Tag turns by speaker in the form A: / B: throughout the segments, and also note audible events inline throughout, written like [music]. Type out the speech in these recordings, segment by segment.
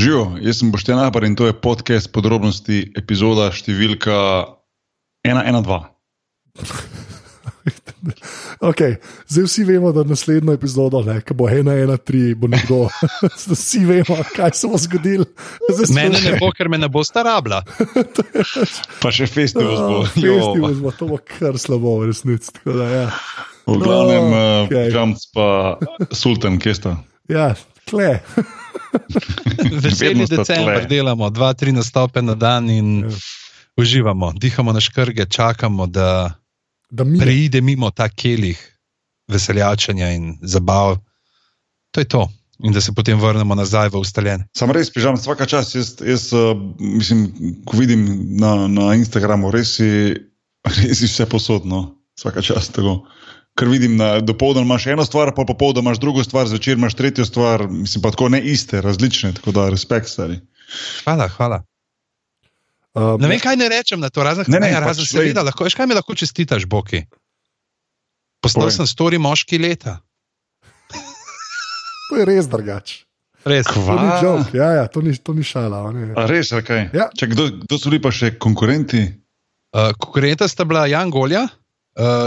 A: Živijo, jaz sem Boštjan Apar in to je podcast podrobnosti, epizoda številka 112. [laughs]
B: Okay. Zdaj vsi vemo, da naslednjo epizodo, ki bo 1-1-3, bo nekdo. [laughs] vsi vemo, kaj se bo zgodilo.
C: Mene ne bo, ker me ne bo starabla. [laughs]
A: pa še festival bo.
B: Oh, festival bo, to bo kar slabo, v resnici. Da, ja.
A: V glavnem,
B: Oh,
A: okay.
B: okej.
A: Jamc pa Sultan, kje sta?
B: Ja, kle. [laughs]
C: Veseli decembr,
A: tle.
C: delamo dva, tri nastope na dan in
B: Ja.
C: uživamo, dihamo na škrge, čakamo, da
B: Da mi
C: preide mimo ta kelih veseljačenja in zabav. To je to. In da se potem vrnemo nazaj v ustaljen.
A: Sam res pižam, vsaka čas. Jaz, jaz uh, mislim, ko vidim na, na Instagramu, res je, [laughs] res je vse posodno, vsaka čas tako. Ker vidim, da dopoledne imaš eno stvar, pa popoldne imaš drugo stvar, zvečer imaš tretjo stvar, mislim pa tako ne iste, različne, tako da respekt stari.
C: Hvala, hvala.
B: Uh,
C: Ne vem, kaj ne rečem na to, razen,
A: Ne, ne,
C: ne,
A: pač,
C: razen
A: glej.
C: seveda, lahko, veš, kaj mi lahko čestitaš, Boki. Postal sem stori moški leta.
B: to je res drugače.
C: Res.
B: To ni joke, ja, ja, to, ni, to ni šala.
A: res, ali kaj?
B: Ja.
A: Če kdo, kdo so bili pa še konkurenti?
C: Uh, konkurenta sta bila Jan Golja,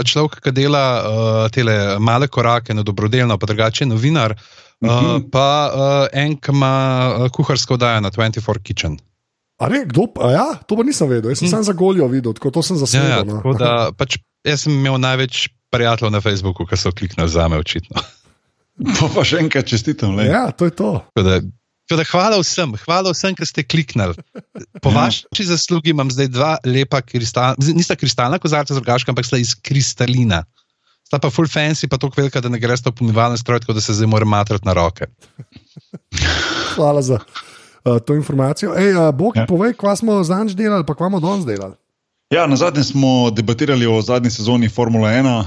C: človek, ki dela uh, tele male korake na dobrodelno, pa drugače novinar, uh,
A: Mhm.
C: pa uh, en, ki ima uh, kuharsko oddajo na 24 Kitchen.
B: A ne, kdo pa? Ja, to pa nisem vedel, jaz sem
C: Hm.
B: samo za goljo videl, tako to sem
C: Ja, ja,
B: zasledil. no.
C: tako da, pač, jaz sem imel največ prijateljev na Facebooku, ki so kliknili za me, očitno. [laughs]
A: Pa, pa še enkrat čestitam. lej.
B: ja, to je to.
C: Tako da, tako da hvala vsem, hvala vsem, ki ste kliknili. Po
A: Ja.
C: vaši zaslugi imam zdaj dva lepa kristalna, nista kristalna kozarca z rogaška, ampak sta iz kristalina. Sta pa full fancy, pa tako velika, da ne greš to pomivalne stroje, tako da se zdaj moram matrati na roke.
B: Hvala za uh, to informacijo. Ej, uh, Bog, ja. Povej, kva smo zadnjič delali, pa kva smo danes delali.
A: Ja, na zadnje smo debatirali o zadnji sezoni Formule 1.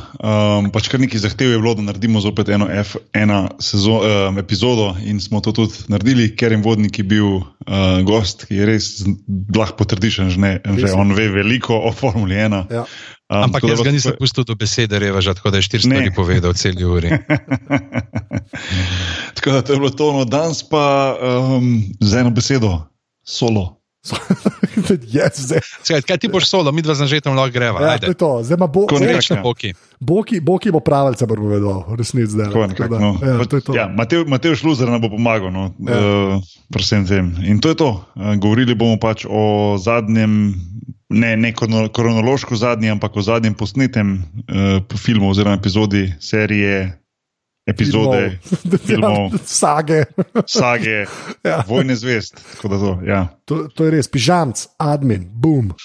A: Um, pač kar nekaj zahtev je bilo, da naredimo zopet eno F1 sezo, um, epizodo in smo to tudi naredili, ker je vodnik bil uh, gost, ki je res lahko potrdiš, že, že on ve veliko o Formuli 1.
B: Ja.
A: Um,
C: Ampak jaz ga nisem pustil do besede, revaža, tako da je štiri stvari
A: Ne.
C: povedal v celi uri. [laughs]
A: Tako da to je bilo to, no danes pa um, z eno besedo, solo. [laughs]
B: yes, zdaj,
C: Skaj, kaj ti boš solo, mi dva z Anžetom lahko greva.
B: ja, to
C: Ajde.
B: je to. Zdaj ima
A: nekako-
C: Srečno, Boki.
B: Boki, Boki bo pravilce bo povedal, resnici zdaj.
A: Tako,
B: Tako
A: nekako,
B: da,
A: no.
B: ja, to je to.
A: Ja, Matej, Matej Šluzer nam bo pomagal no,
B: Ja.
A: uh, tem. In to je to. Uh, govorili bomo pač o zadnjem, ne, ne krono- kronološko zadnjem, ampak o zadnjem posnetem uh, filmu oziroma epizodi serije, epizode, filmov. [laughs]
B: Ja, sage.
A: sage, [laughs]
B: Ja.
A: Vojne zvest. Da To, ja.
B: To, to je res, pižamc, admin, boom.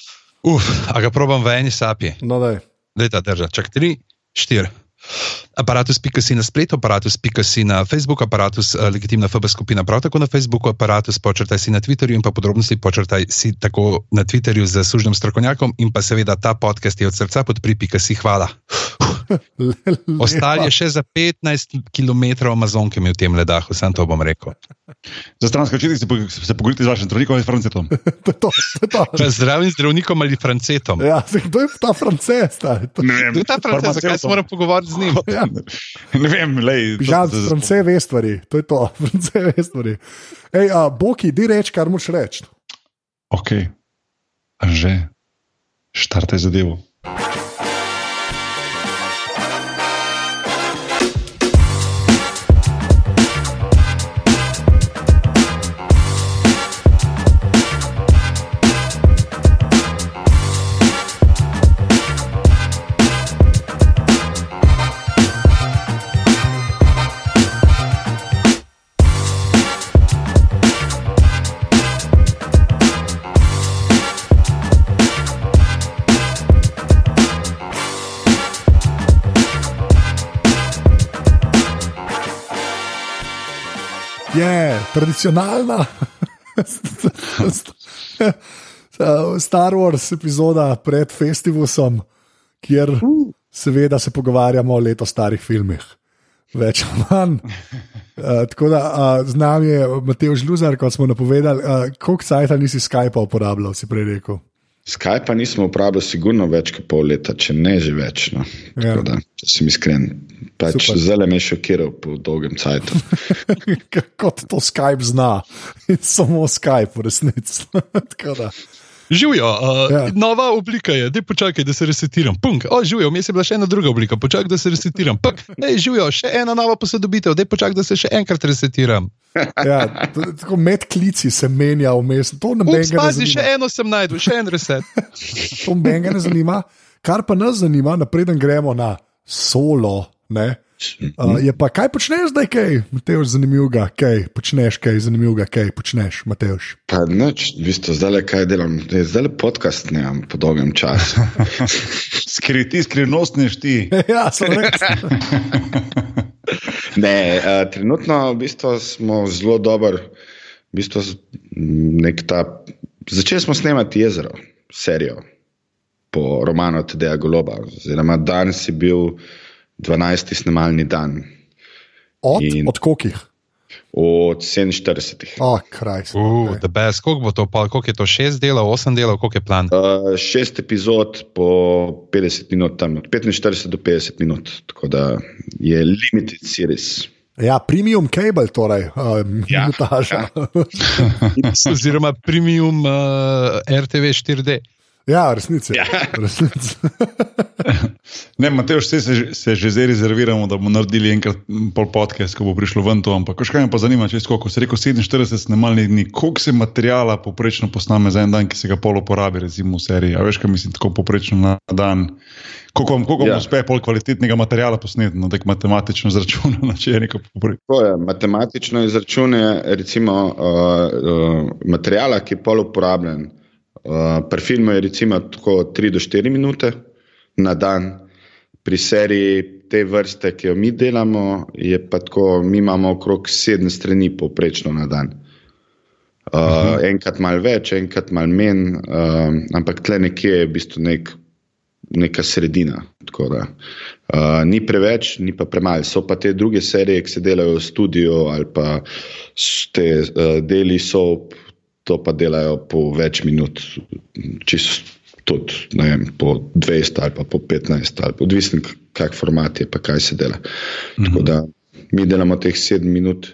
C: Uf, a ga probam v eni sapi.
B: No, daj.
C: Leta drža, čak tri, štiri. Aparatus.si na spletu, aparatus.si na Facebooku, aparatus uh, legitimna FB skupina, prav tako na Facebooku, aparatus počrtaj si na Twitterju in pa podrobnosti počrtaj si tako na Twitterju z služnim strokovnjakom in pa seveda ta podcast je od srca podpri.si. Hvala. [laughs] Ostali je še za 15 km Amazonke mi v tem ledahu, sem to bom rekel.
A: Za stranske očitke se, po- se pogovorite z vašim zdravnikom ali francetom. [laughs]
B: to to. to.
C: Zdravim zdravnikom ali francetom.
B: Ja, zdaj, kdo je ta frances? stari? To-
C: Kdo je ta francet, zakaj se moram pogovarjati z njim? [laughs]
B: Ja.
A: Ne vem, lej. to-
B: Pižamc,
A: to-
B: france ve stvari, to je to, france ve stvari. Ej, a, Boki, di reči, kar moš reči.
A: Ok, že, štartaj zadevo.
B: Tradicionalna Star Wars epizoda pred festivalom, kjer seveda se pogovarjamo o leto starih filmih. Več ali manj. Uh, tako da uh, z nami je Matej Žluzar, kot smo napovedali. Uh, koliko cajt nisi Skypa uporabljal, si prej rekel?
D: Skype nismo uporabljali, sigurno več kot pol leta, če ne že več. No.
B: Ja.
D: Tako Da, če sem iskren, pač zelo me je šokiral po dolgem času. [laughs]
B: Kot to Skype zna, [laughs] samo Skype, v resnici. [laughs]
C: Živijo, uh,
B: Ja.
C: nova oblika je, da počakaj, da se resetiram. Punk, o, živijo, vmes je bila še ena druga oblika, počakaj, da se resetiram. Punk, ne, živijo, še ena nova posodobitev, da počakaj, da se še enkrat resetiram. [laughs]
B: Ja, tako med klici se menja vmes. To ne
C: Ups,
B: menja.
C: pazi, še eno sem najdel, še en reset. [laughs]
B: To menja ne zanima. Kar pa nas zanima, napreden gremo na solo. Ne? Uh, je pa kaj počneš zdaj, kaj, Mateoš, zanimivega, kaj počneš, kaj zanimivega, kaj počneš, Mateoš.
D: Pa noč, v bistvu zdaj le kaj delam, zdaj le podcast nemam po dolgem času. [laughs]
A: Skriti, skrivnostni šti. [laughs]
B: ja, sem rekel. [laughs]
D: Ne, uh, trenutno v bistvu smo zelo dobri. V bistvu nek ta, začeli smo snemati jezero, serijo po romanu Tedeja Goloba. Oziroma, danes je bil 12. snemalni dan
B: Od,
D: In-
B: od kokih.
D: od 47.
B: Oh, kraj.
C: Uh, the best, koliko bo to, pa, koliko je to, šest delov, osem delov, koliko je plan?
D: Uh, šest epizod po 50 minut, tam od 45 do 50 minut, tako da je limited series.
B: Ja, premium cable, torej, uh,
D: Ja,
B: minutaža. [laughs]
C: Oziroma premium uh, RTV 4D.
B: Ja, resnici.
D: Ja.
B: resnici. [laughs]
A: Ne, Mateoš, vse se, že- se že zdaj rezerviramo, da bomo naredili enkrat pol podcast, ko bo prišlo ven to. Ampak, kaj me pa zanima, če skoko si rekel 47 snemalnih dni, koliko se materijala poprečno posname za en dan, ki se ga pol uporabi, recimo v seriji. A veš, kaj mislim, tako poprečno na dan. Koliko vam, koliko
D: Ja.
A: vam uspe pol kvalitetnega materijala posneti, no, tako matematično zračunano, [laughs] če je neko poprečno.
D: To je matematično izračune, recimo, uh, uh, materijala, ki je pol uporabljen. Uh, pri filmu je recimo tako 3 do 4 minute na dan, pri seriji te vrste, ki jo mi delamo, je pa tako, mi imamo okrog 7 strani povprečno na dan. Uh, uh -huh. Enkrat malo več, enkrat malo manj, uh, ampak tle nekje je v bistvu nek, neka sredina. da, Uh, ni preveč, ni pa premalo. So pa te druge serije, ki se delajo v studiu ali pa te uh, deli soap, to pa delajo po več minut, čisto tudi ne vem, po 200 ali pa po 15, ali pa odvisno, kak format je, pa kaj se dela. -hmm. Tako da mi delamo teh 7 minut,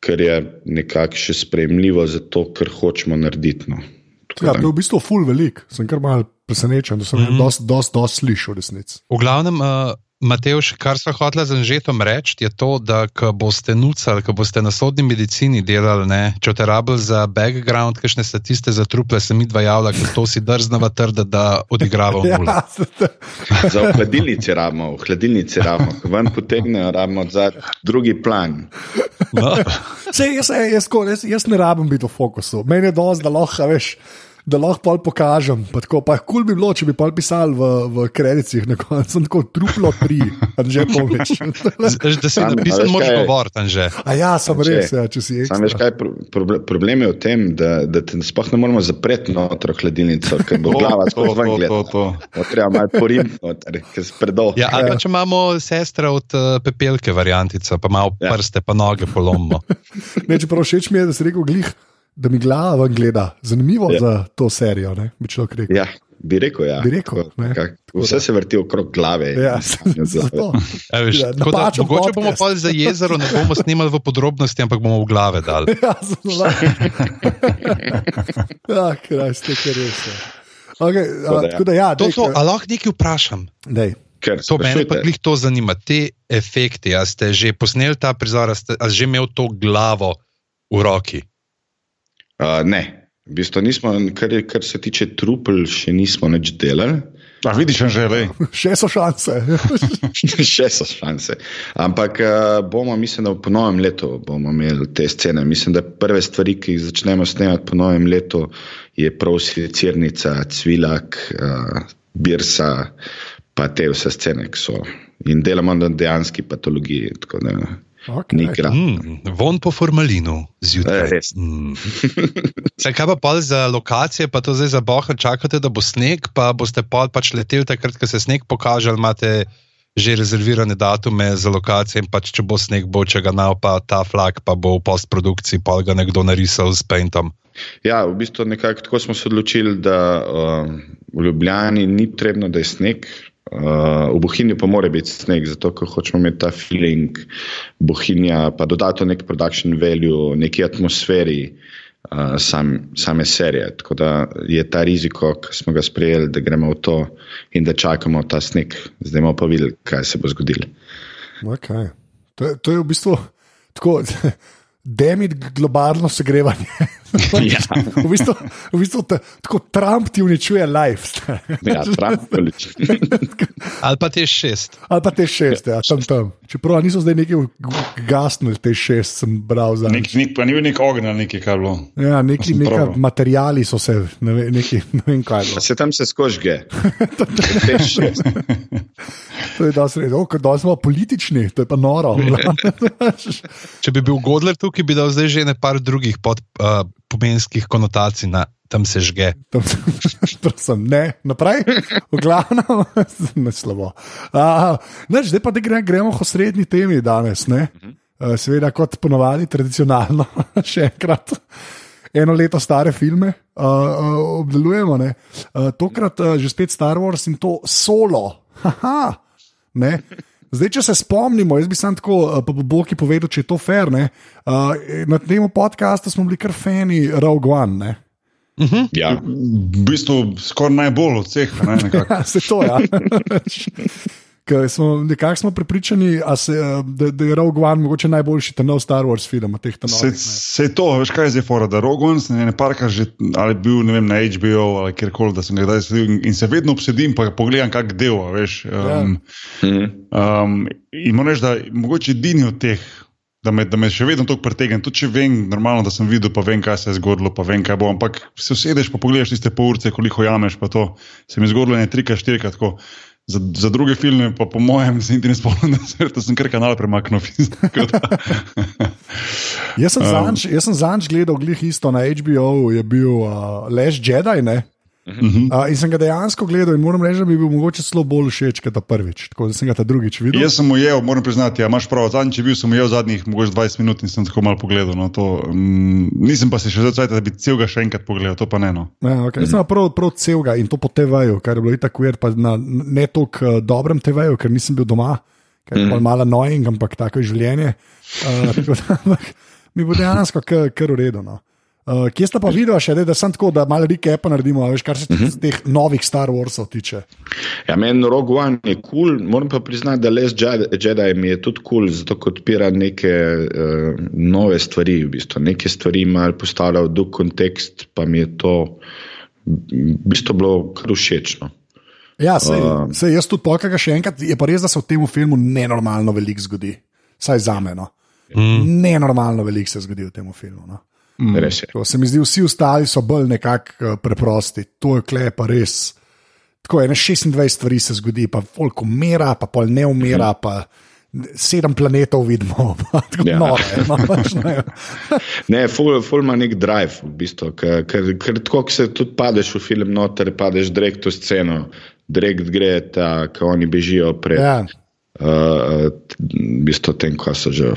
D: kar je nekako še sprejemljivo, zato ker hočemo narediti. No.
B: Ja, to je v bistvu full velik. Sem kar mal presenečen, da sem mm
C: Mhm.
B: -hmm. dosti, dosti, dosti slišal, resnici.
C: V glavnem, uh, Mateoš, kar smo hoteli z Anžetom reči, je to, da ko boste nucali, ko boste na sodni medicini delali, ne, če te rabili za background, kakšne statiste za truple, se mi dva javlja, ker to si drznava trda, da odigrava v [laughs] nula.
B: Ja,
D: Za v hladilnici rabimo, v hladilnici rabimo, ko ven potegnejo, rabimo za drugi plan.
C: No.
B: Sej, jaz, jaz, jaz, jaz, jaz ne rabim biti v fokusu. Meni je dosti, da lahko, veš. Da lahko pol pokažem. Pa tako, pa kul bi bilo, če bi pol pisali v, v kredicih, na koncu sem tako truplo tri, a že pomiš.
C: Da si
D: Sam, a
C: napisan,
D: veš,
C: moraš govoriti, Anže.
B: A ja, sem res, ja, če si
D: Sam veš,
B: ekstra.
D: kaj pro, proble- problem je v tem, da, da te sploh ne moremo zapreti noter v hladilnico, ker bo [laughs] glava
A: to,
D: skozi ven
A: to, to,
D: gledala.
A: to.
D: To treba malo porimiti noter, ker se predolgo.
C: Ja, ali pa če imamo sestra od uh, pepelke, variantica, pa malo
D: Ja.
C: prste, pa noge polomimo. [laughs]
B: Ne, čeprav všeč mi je, da si rekel glih, da mi glava gleda. Zanimivo
D: Ja.
B: za to serijo, ne? bi človek rekel.
D: Ja, bi rekel, ja.
B: Bi rekel,
D: Tako,
B: ne.
D: kak, vse se vrti okrog glave.
B: Ja, [laughs] zato. [laughs]
C: A Veš,
B: Ja,
C: da, mogoče bomo
B: podcast.
C: pa za jezero ne bomo snimali v podrobnosti, ampak bomo v glave dali. [laughs]
B: Ja, zelo. ja, kraj ste, res. Ja. Okay, a,
D: da ja.
B: da, ja,
C: To
B: dej,
C: so, a lahko nekaj vprašam?
B: dej.
D: Ker
C: To mene pa glih to zanima. Te efekti, a ste že posneli ta prizor, a ste a že imeli to glavo v roki?
D: Uh, ne, v bistvu nismo, kar, je- kar se tiče trupel, še nismo nič delali.
A: A vidiš, že le. [laughs]
B: Še so šanse. [laughs]
D: še so šanse. Ampak uh, bomo, mislim, da po novem letu bomo imeli te scene. Mislim, da prve stvari, ki jih začnemo snemati po novem letu, je prav sicirnica, cvilak, uh, birsa, pa te vse scene, ki so. In delamo na dejanski patologiji. tako da
B: Okay.
D: Ni gra.
C: Mm, von po formalinu zjutraj.
D: Res.
C: Mm. [laughs] Saj kaj pa pol za lokacije, pa to zdaj za boha čakate, da bo sneg, pa boste pol pač leteli takrat, ko se sneg pokaže, ali imate že rezervirane datume za lokacije, in pač če bo sneg, bo če ga nal, pa ta flag, pa bo v postprodukciji, pa ga nekdo narisal s paintom.
D: Ja, v bistvu nekako tako smo se odločili, da uh, v Ljubljani ni potrebno, da je sneg. Uh, v Bohinju pa mora biti sneg, zato hočemo imeti ta feeling Bohinja, pa dodati nek production value, neki atmosferi uh, sam, same serije. Tako da je ta riziko, ki smo ga sprejeli, da gremo v to in da čakamo ta sneg, zdaj bomo pa videli, kaj se bo zgodilo.
B: Okay. To, to je v bistvu tako. [laughs] demit globalno segrevanje.
D: Ja. [laughs]
B: v bistvu, v bistvu te, tako Trump ti uničuje life.
D: Ja, Trump uničuje. [laughs]
C: Ali pa te šest.
B: Ali pa te šest, ja, tam tam. Čeprav niso zdaj neki gasnili te šest, sem bral za
A: Nek, nek, pa ni bil nek ogenj ali nekaj, kar je bilo.
B: Ja, neki materijali so se, ne, ve, neki, ne vem kaj. bilo.
D: Se tam se skožge. [laughs] Te šest.
B: To je dosti res. Oh, da smo politični, to je pa noro.
C: Če bi bil Godler tukaj, bi dal zdaj že nekaj drugih pod, uh, pomenskih konotacij na tam se žge.
B: Tam [laughs] sem- Prosim, ne, naprej, v glavnem, [laughs] ne slabo. Uh, neč, zdaj pa gre, gremo k osrednji temi danes. ne. Uh, seveda, kot ponovadi, tradicionalno, [laughs] še enkrat. Eno leto stare filme uh, uh, obdelujemo, ne. uh, tokrat uh, že spet Star Wars in to solo. Haha, ne. Zdaj, če se spomnimo, jaz bi sam tako, uh, pa bo Boki povedal, če je to fair. ne. Uh, na tem podkastu smo bili kar fani Rogue One. Ne.
D: Ja.
A: V bistvu skoraj najbolj od vseh. Ne, nekako. [laughs]
B: Ja, se to je. [laughs] Ker smo nekako smo prepričani, se, eh, da, da je Rogue One mogoče najboljši ta nov Star Wars film
A: Se, se je to, veš kaj je zdaj fora, da Rogon sem ne parka že ali bil ne vem, na HBO ali kjerkoli, da sem ga kdaj sledil in, se vedno obsedim, pa pogledam, kak del, veš. Um,
D: Mhm.
A: um, in moram reči, da mogoče edini od teh, da me, da me še vedno tako pretegne. Tudi če vem, normalno, da sem videl, pa vem, kaj se je zgodilo, pa vem, kaj bo. Ampak se usedeš, pa pogledaš tiste pol urce, koliko jameš, pa to se mi je zgodilo ne trikrat, štirikrat. tako. Za, za druge filme, pa po mojem, se niti ne spomnim, [laughs] da, se- da sem kar kanal premaknil.
B: Jaz sem [laughs]
A: Um.
B: zanč, jaz sem zanč gledal glih isto na HBO, je bil uh, Leš Jedi. Ne?
A: Mhm.
B: Uh, in sem ga dejansko gledal in moram reči, da je bil mogoče celo bolj všeč kot ta prvič. Tako da sem ga ta drugič videl.
A: Jaz sem ujel, moram priznati, ja, imaš prav. Zadnjič je bil, sem ujel zadnjih mogoče 20 minut in sem tako malo pogledal. No, to, um, nisem pa se še zdaj, da bi celega še enkrat pogledal, to pa ne. No.
B: Ja, okay. Jaz sem prav, prav celega in to po TV-ju, kar je bilo tako ujer, pa na ne toliko uh, dobrem TV-ju, ker nisem bil doma, ker je mm. malo annoying, ampak tako je življenje. Uh, [laughs] tako da, ampak mi bo dejansko kar, kar uredno. Uh, kje sta pa videla še, da, da sem tako, da malo recapa naredimo, veš, kar se uh -huh. teh novih Star Warsov tiče.
D: Ja, meni Rogue One je kul, cool. moram pa priznati, da Les Jedi, Jedi mi je tudi kul, cool, zato ker odpira neke uh, nove stvari. V bistvu. Neke stvari malo postavlja v drug kontekst, pa mi je to v bistvu bilo kar všečno.
B: Ja, sej, uh.
D: Um.
B: sej, jaz tudi pokažem še enkrat. Je pa res, da se v tem filmu nenormalno veliko zgodi, saj za me. No. Mm. Nenormalno veliko se zgodi v tem filmu. No.
D: Mm. Res je.
B: Tako, se mi zdi, vsi ostali so bolj nekako uh, preprosti. To je klep, pa res. Tako je, ne 26 stvari se zgodi, pa polk umira, pa pol ne umira, pa sedem planetov vidimo. [laughs] Pa, tako
D: Ja.
B: nore, no, pač ne. [laughs]
D: Ne, ful, ful ima nek drive, v bistvu, ker, ker, ker tako, ko se tudi padeš v film, noter padeš direkt v sceno, direkt gre ta, ko oni bežijo pred.
B: ja.
D: Uh, v bistvu tem, ko so že.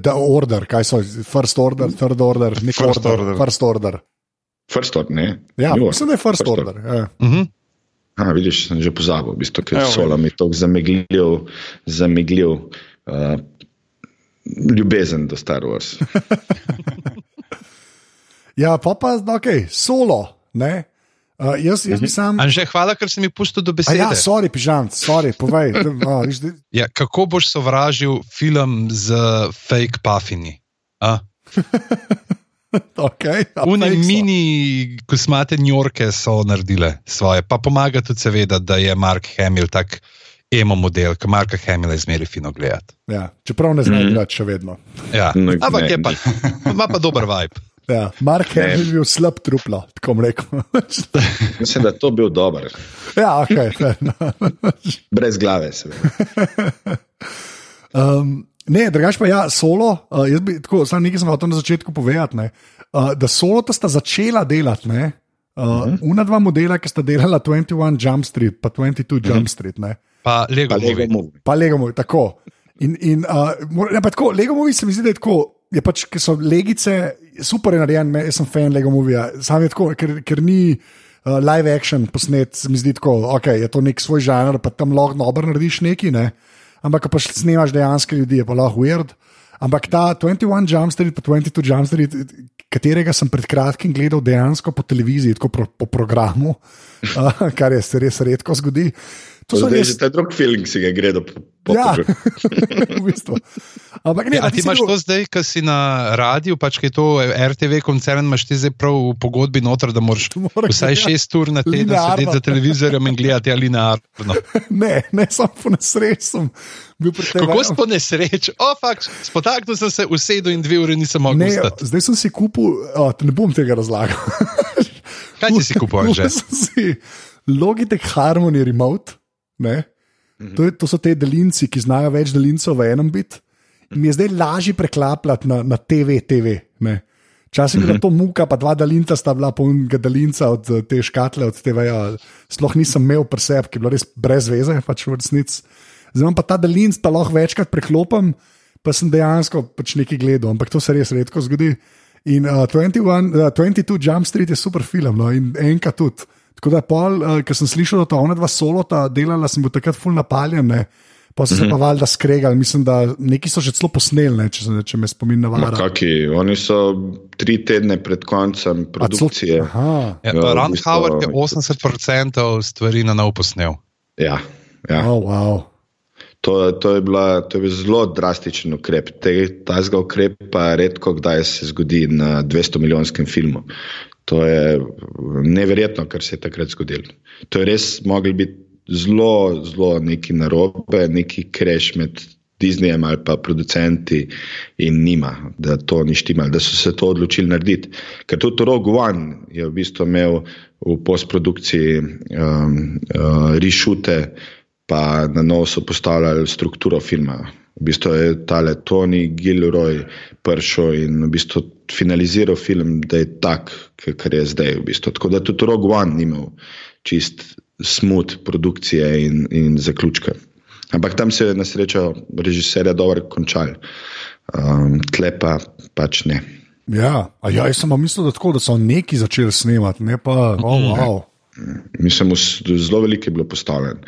B: Da, order, kaj so, first order, third order, nek
A: First
B: order,
A: order.
B: First order.
D: First order, ne?
B: Ja, mislim, da je first,
D: First
B: order. Ja.
C: Uh -huh.
D: A, vidiš, sem že pozabil, v bistvu, ker so mi tako zamegljiv, zamegljiv uh, ljubezen do Star Wars. [laughs] [laughs]
B: Ja, pa pa, ok, solo. Ne? Uh, jaz, jaz bi sam.
C: Anže, hvala, ker si mi pustil do
B: A
C: besede.
B: ja, sorry, pižam, sorry, povej. A, viš, da-
C: Ja, kako boš sovražil film z fake puffini? A? [laughs]
B: okay, a
C: Une
B: fake so.
C: mini kosmate njorke so naredile svoje, pa pomaga tudi, seveda, da je Mark Hamill tak emo model, ki Marka Hamilla izmeri fino gledati.
B: Ja, čeprav ne
C: Mhm.
B: znam igrati še vedno.
C: Ja.
D: No,
C: Ampak je pa, ima pa dober vibe.
B: Ja, Mark je bil slab truplo, tako rekel. [laughs]
D: Mislim, da je to bil dober,
B: ja, ok. [laughs]
D: brez glave. seveda. [laughs]
B: Um, ne, drugač pa ja, solo. Uh, jaz bi tako, samo nekaj sem hotel na začetku povedati. ne, Uh, da solo ta sta začela delati. Ne, uh, uh -huh. Una dva modela, ki sta delala 21 Jump Street, pa 22 Jump Street. Ne,
C: Pa Lego.
D: Pa Lego
C: Movie.
D: Movie.
B: pa Lego Movie, tako. In, in uh, ne, pa tako, Lego Movie se mi zdi, da je tako. Je pač, ker so legice, super je narejen, jaz sem fan Lego Movija. Sam je tako, ker, ker ni uh, live action posnet, mi zdi tako, ok, je to nek svoj žanr, pa tam lahko dobro narediš neki, ne. Ampak, pa še snemaš dejansko ljudi, je pa lahko weird. Ampak ta 21 Jump Street, pa 22 Jump Street, katerega sem pred kratkim gledal dejansko po televiziji, tako pro, po programu, uh, [laughs] kar je se res redko zgodi. To so res
D: že ta drug film, ki si ga gre do po
B: Ja, [laughs] v bistvu. Ampak ne,
C: Ja, ti imaš
B: bil-
C: to zdaj, ki si na radiju, pač ki je to RTV koncern, imaš ti zdaj prav v pogodbi noter, da moraš [laughs]
B: Mora
C: vsaj
B: gledati
C: šest ur na teden sedeti za televizorjem in gledati ali linearno. [laughs]
B: Ne, ne samo po nesreči sem bil pri tem.
C: Kako si po nesreči? O, fakt, spotaknil sem se, usedel in dve uri nisem mogel
B: Ne,
C: vstati.
B: zdaj sem si kupil, o, ne bom tega razlagal.
C: Kaj si si kupil, že?
B: Logitech Harmony Remote. Ne? To, je, to so te delinci, ki znajo več delincev v enem bit. In mi je zdaj lažje preklapljati na, na TV. TV ne. Včasih je bila to muka, pa dva dalinca sta bila polnega dalinca od eh, te škatle, od TV-ja. Sploh nisem imel preseb, ki je bilo res brez veze, pač v resnici. Zdaj pa ta dalinc, pa lahko večkrat preklopim, pa sem dejansko pač nekaj gledal, ampak to se res redko zgodi. In uh, 21, uh, 22 Jump Street je super film, no, in enka tudi. Tako da, pol, uh, ker sem slišal, da ta ona dva solota delala, sem bil takrat full napaljen, ne. pa so se pa valjda skregali, mislim, da neki so že celo posneli, ne, če, se- če me spomin
D: Ma,
B: navara.
D: kaki, oni so tri tedne pred koncem produkcije.
B: Aha.
C: Ja,
D: Ja, v
C: Ron
D: bistvu-
C: Howard je 80% stvari na nov posnel.
D: Ja, ja.
B: Oh, wow.
D: To, to, je bila, to je bil zelo drastičen ukrep. Te- Tazga ukrepa redko kdaj se zgodi na 200 milijonskem filmu. To je neverjetno, kar se je takrat zgodilo. To je res mogli biti zelo, zelo neki narobe, neki kreš med Disneyjem ali pa producenti in njima, da to ni štimal, da so se to odločili narediti. Ker tudi Rogue One je v bistvu imel v postprodukciji um, uh, rešute, pa na novo so postavljali strukturo filma. V bistvu je tale Tony Gilroy prišel in v bistvu finaliziral film, da je tak, kar je zdaj. V bistvu. Tako da tudi Rogue One ni imel čist smut produkcije in, in zaključka. Ampak tam se je na srečo režiserja dobro končal, um, tle pa pač ne.
B: Ja, a ja, jaz sem mislil, da, tako, da so neki začeli snemati, ne pa, oh, wow.
D: Mislim, zelo veliko je bilo postavljeno.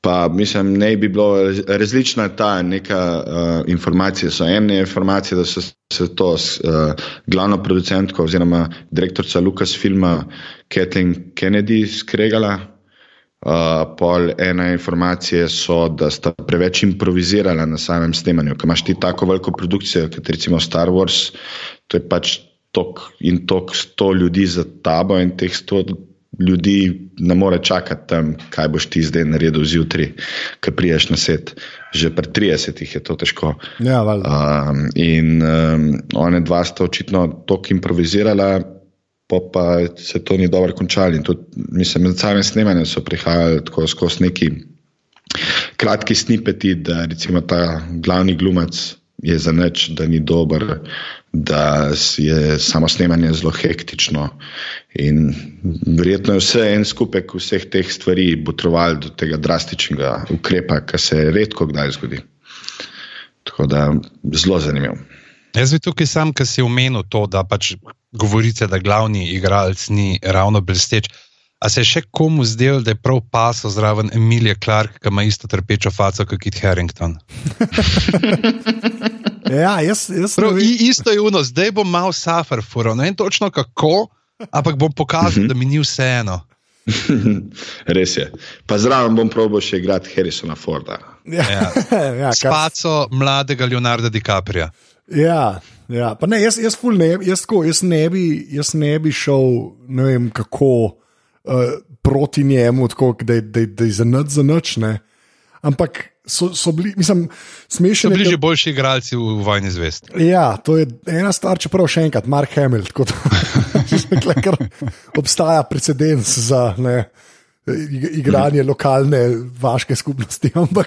D: Pa mislim, ne bi bilo raz- različna ta neka uh, informacija. So ene informacije, da so se to s uh, glavno producentko oziroma direktorica Lucasfilma Kathleen Kennedy skregala. Uh, pol ena informacija so, da sta preveč improvizirala na samem snemanju. Ker imaš ti tako veliko produkcijo, kot recimo Star Wars, to je pač tok in tok sto ljudi za tabo in teh sto ljudi ne more čakati tam, kaj boš ti zdaj naredil zjutraj, ko priješ na set. Že pri 30 je to težko.
B: Ja, valjda.
D: Um, in um, one dva sta očitno tako improvizirala, pa, pa se to ni dobro končalo. In tudi, mislim, med samim snemanjem so prihajali tako skozi neki kratki snipeti, da recimo ta glavni glumac je za nič, da ni dober, da je samo snemanje zelo hektično. In verjetno je vse en skupek vseh teh stvari botroval do tega drastičnega ukrepa, ki se redko kdaj zgodi. Tako da zelo zanimivo.
C: Jaz bi tukaj sam, ki si omenil to, da pač govorice, da glavni igralec ni ravno blesteč. A se je še komu zdel, da je prav pasel zraven Emilija Clark, ki ima isto trpečo faco kot Kit Harrington? [laughs]
B: Ja, jaz, jaz
C: Prav,
B: vem.
C: i- isto je uno, zdaj bom mal suffer furo, ne vem točno kako, ampak bom pokazal, da mi ni vseeno. [laughs]
D: Res je. Pa zraven bom probil še igrati Harrisona Forda.
B: Ja,
C: Ja. [laughs]
B: ja, kar,
C: Spaco mladega Leonarda DiCapria.
B: ja, ja. Pa ne, jaz, jaz, ne, jaz, tako, jaz, ne bi, jaz ne bi šel, ne vem kako, uh, proti njemu, tako, da, je- je- je za noč za noč. Ne. Ampak so, so bili, mislim,
C: So
B: smešni.
C: bili že boljši igralci v Vojni zvest.
B: Ja, to je ena stvar, čeprav še enkrat, Mark Hamill, tako da [laughs] kar obstaja precedens za ne, ig- igranje lokalne vaške skupnosti. Ampak,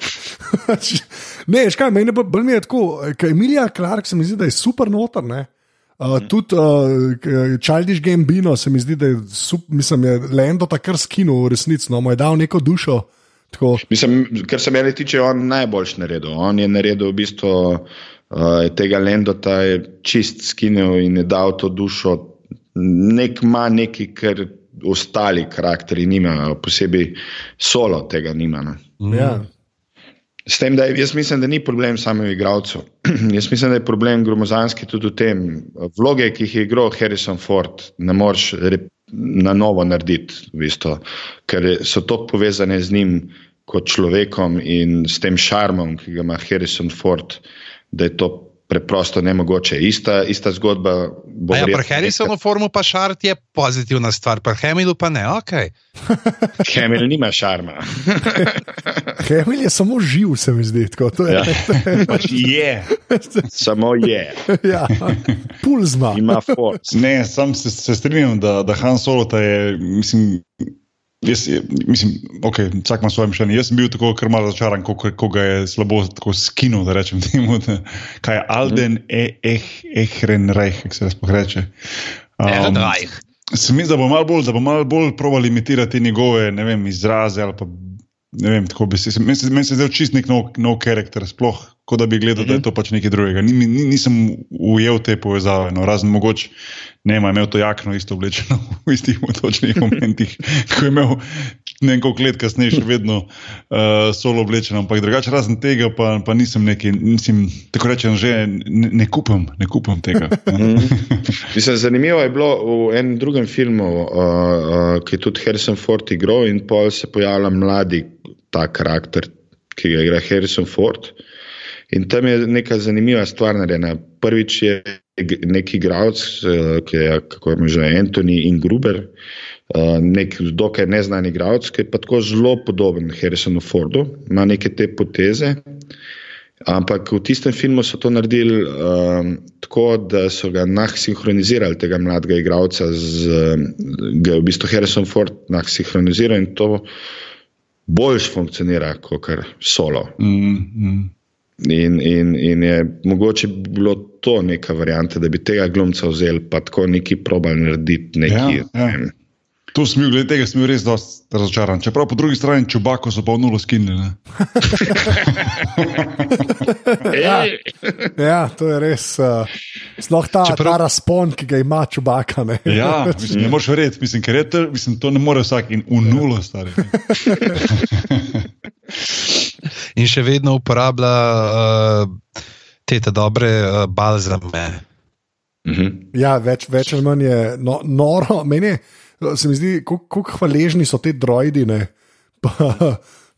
B: [laughs] ne, veš kaj, meni bolj mi je tako, ker Emilija Clark se mi zdi, da je super noter. Ne. Uh, tudi uh, Childish Gambino se mi zdi, da je, sup, mislim, je Lendo takrat skinul v resnici, no, mu je dal neko dušo. Tako,
D: Mislim, kar se mene tiče, je on najboljš naredil. On je naredil v bistvu uh, tega Lendota, je čist skinil in je dal to dušo. Nek ima nekaj, kar ostali karakteri nimajo, posebej solo tega nima. No.
B: ja.
D: S tem, da je, jaz mislim, da ni problem samo v igralcu. jaz mislim, da je problem gromozanski tudi v tem. Vloge, ki jih je igral Harrison Ford, ne moreš na novo narediti, v bistvu, ker so tako povezane z njim kot človekom in s tem šarmom, ki ga ima Harrison Ford, da je to preprosto nemogoče. Ista, ista zgodba bo
C: Ja, pri
D: verjetno
C: Harrisonu formu pa šart je pozitivna stvar, pri Hamilu pa ne. Okay. [laughs] [laughs]
D: Hamill nima šarma. [laughs]
B: Hemel je samo živ, se mi zdi. Tako, to je,
D: Ja.
A: Pač je.
D: Samo je,
B: ja. Puls ima.
D: force.
A: Ne, sam se, se strinjam, da, da Han Solo je, mislim. Jaz, je- mislim, okay, vsak ima svoje mišljenje. Jaz sem bil tako kar malo začaran, ko, ko ga je slabo tako skinil, da rečem temu, da, kaj je Alden e, eh, Ehrenreich, kako se das reče. Um, Se mi zdi, da bo malo bolj, da bo malo bolj proval imitirati njegove vem, izraze ali pa ne vem, tako bi se. Meni se, se zdel čist nek nov, nov karakter, sploh kot da bi gledal, da je to pač nekaj drugega. Ni, ni, nisem ujel te povezave, no, razen mogoče ne vem, a je imel to jakno isto oblečeno [laughs] v istih točnih [laughs] momentih, ko je imel ne koliko let kasneje še vedno uh, solo oblečeno, ampak drugače razen tega pa, pa nisem neki, nisem, tako rečem, že ne, ne kupam, ne kupam tega. [laughs]
D: Mislim, zanimivo je bilo v enem drugem filmu, uh, uh, ki je tudi Harrison Ford igral, in pol se pojavlja mladi ta karakter, ki ga igra Harrison Ford. In tam je neka zanimiva stvar narejena. Prvič je neki igralec, uh, ki je, kako je že Anthony Ingruber, uh, nek dokaj neznan igralec, ki je pa tako zelo podoben Harrisonu Fordu, ima neke te poteze. Ampak v tistem filmu so to naredili um, tako, da so ga nahsinhronizirali, tega mladega igralca, z, ga je v bistvu Harrison Ford nahsinhroniziral in to boljš funkcionira kot solo.
A: Mm, mm.
D: In, in, in je mogoče bi bilo to neka varianta, da bi tega glumca vzeli, pa tako neki probali narediti neki.
A: Ja, ja.
D: ne.
A: Tu sem bil, glede tega sem bil res dosti razočaran. Čeprav po drugi strani čubako so pa nulo skinili. ne. [laughs]
B: Ja. ja, to je res. Uh, Sploh ta,
C: Čeprav-
B: ta razpon, ki ga ima čubaka. Ne?
A: Ja, mislim, ne moreš verjeti, mislim, ker je to, mislim, to ne more vsak in v nulo stari. [laughs]
C: In še vedno uporablja uh, te ta dobre uh, balzame.
D: Mhm.
B: Ja, več, več ali manj je no, noro. Meni je, se mi zdi, kako hvaležni so ti droidi, ne? pa,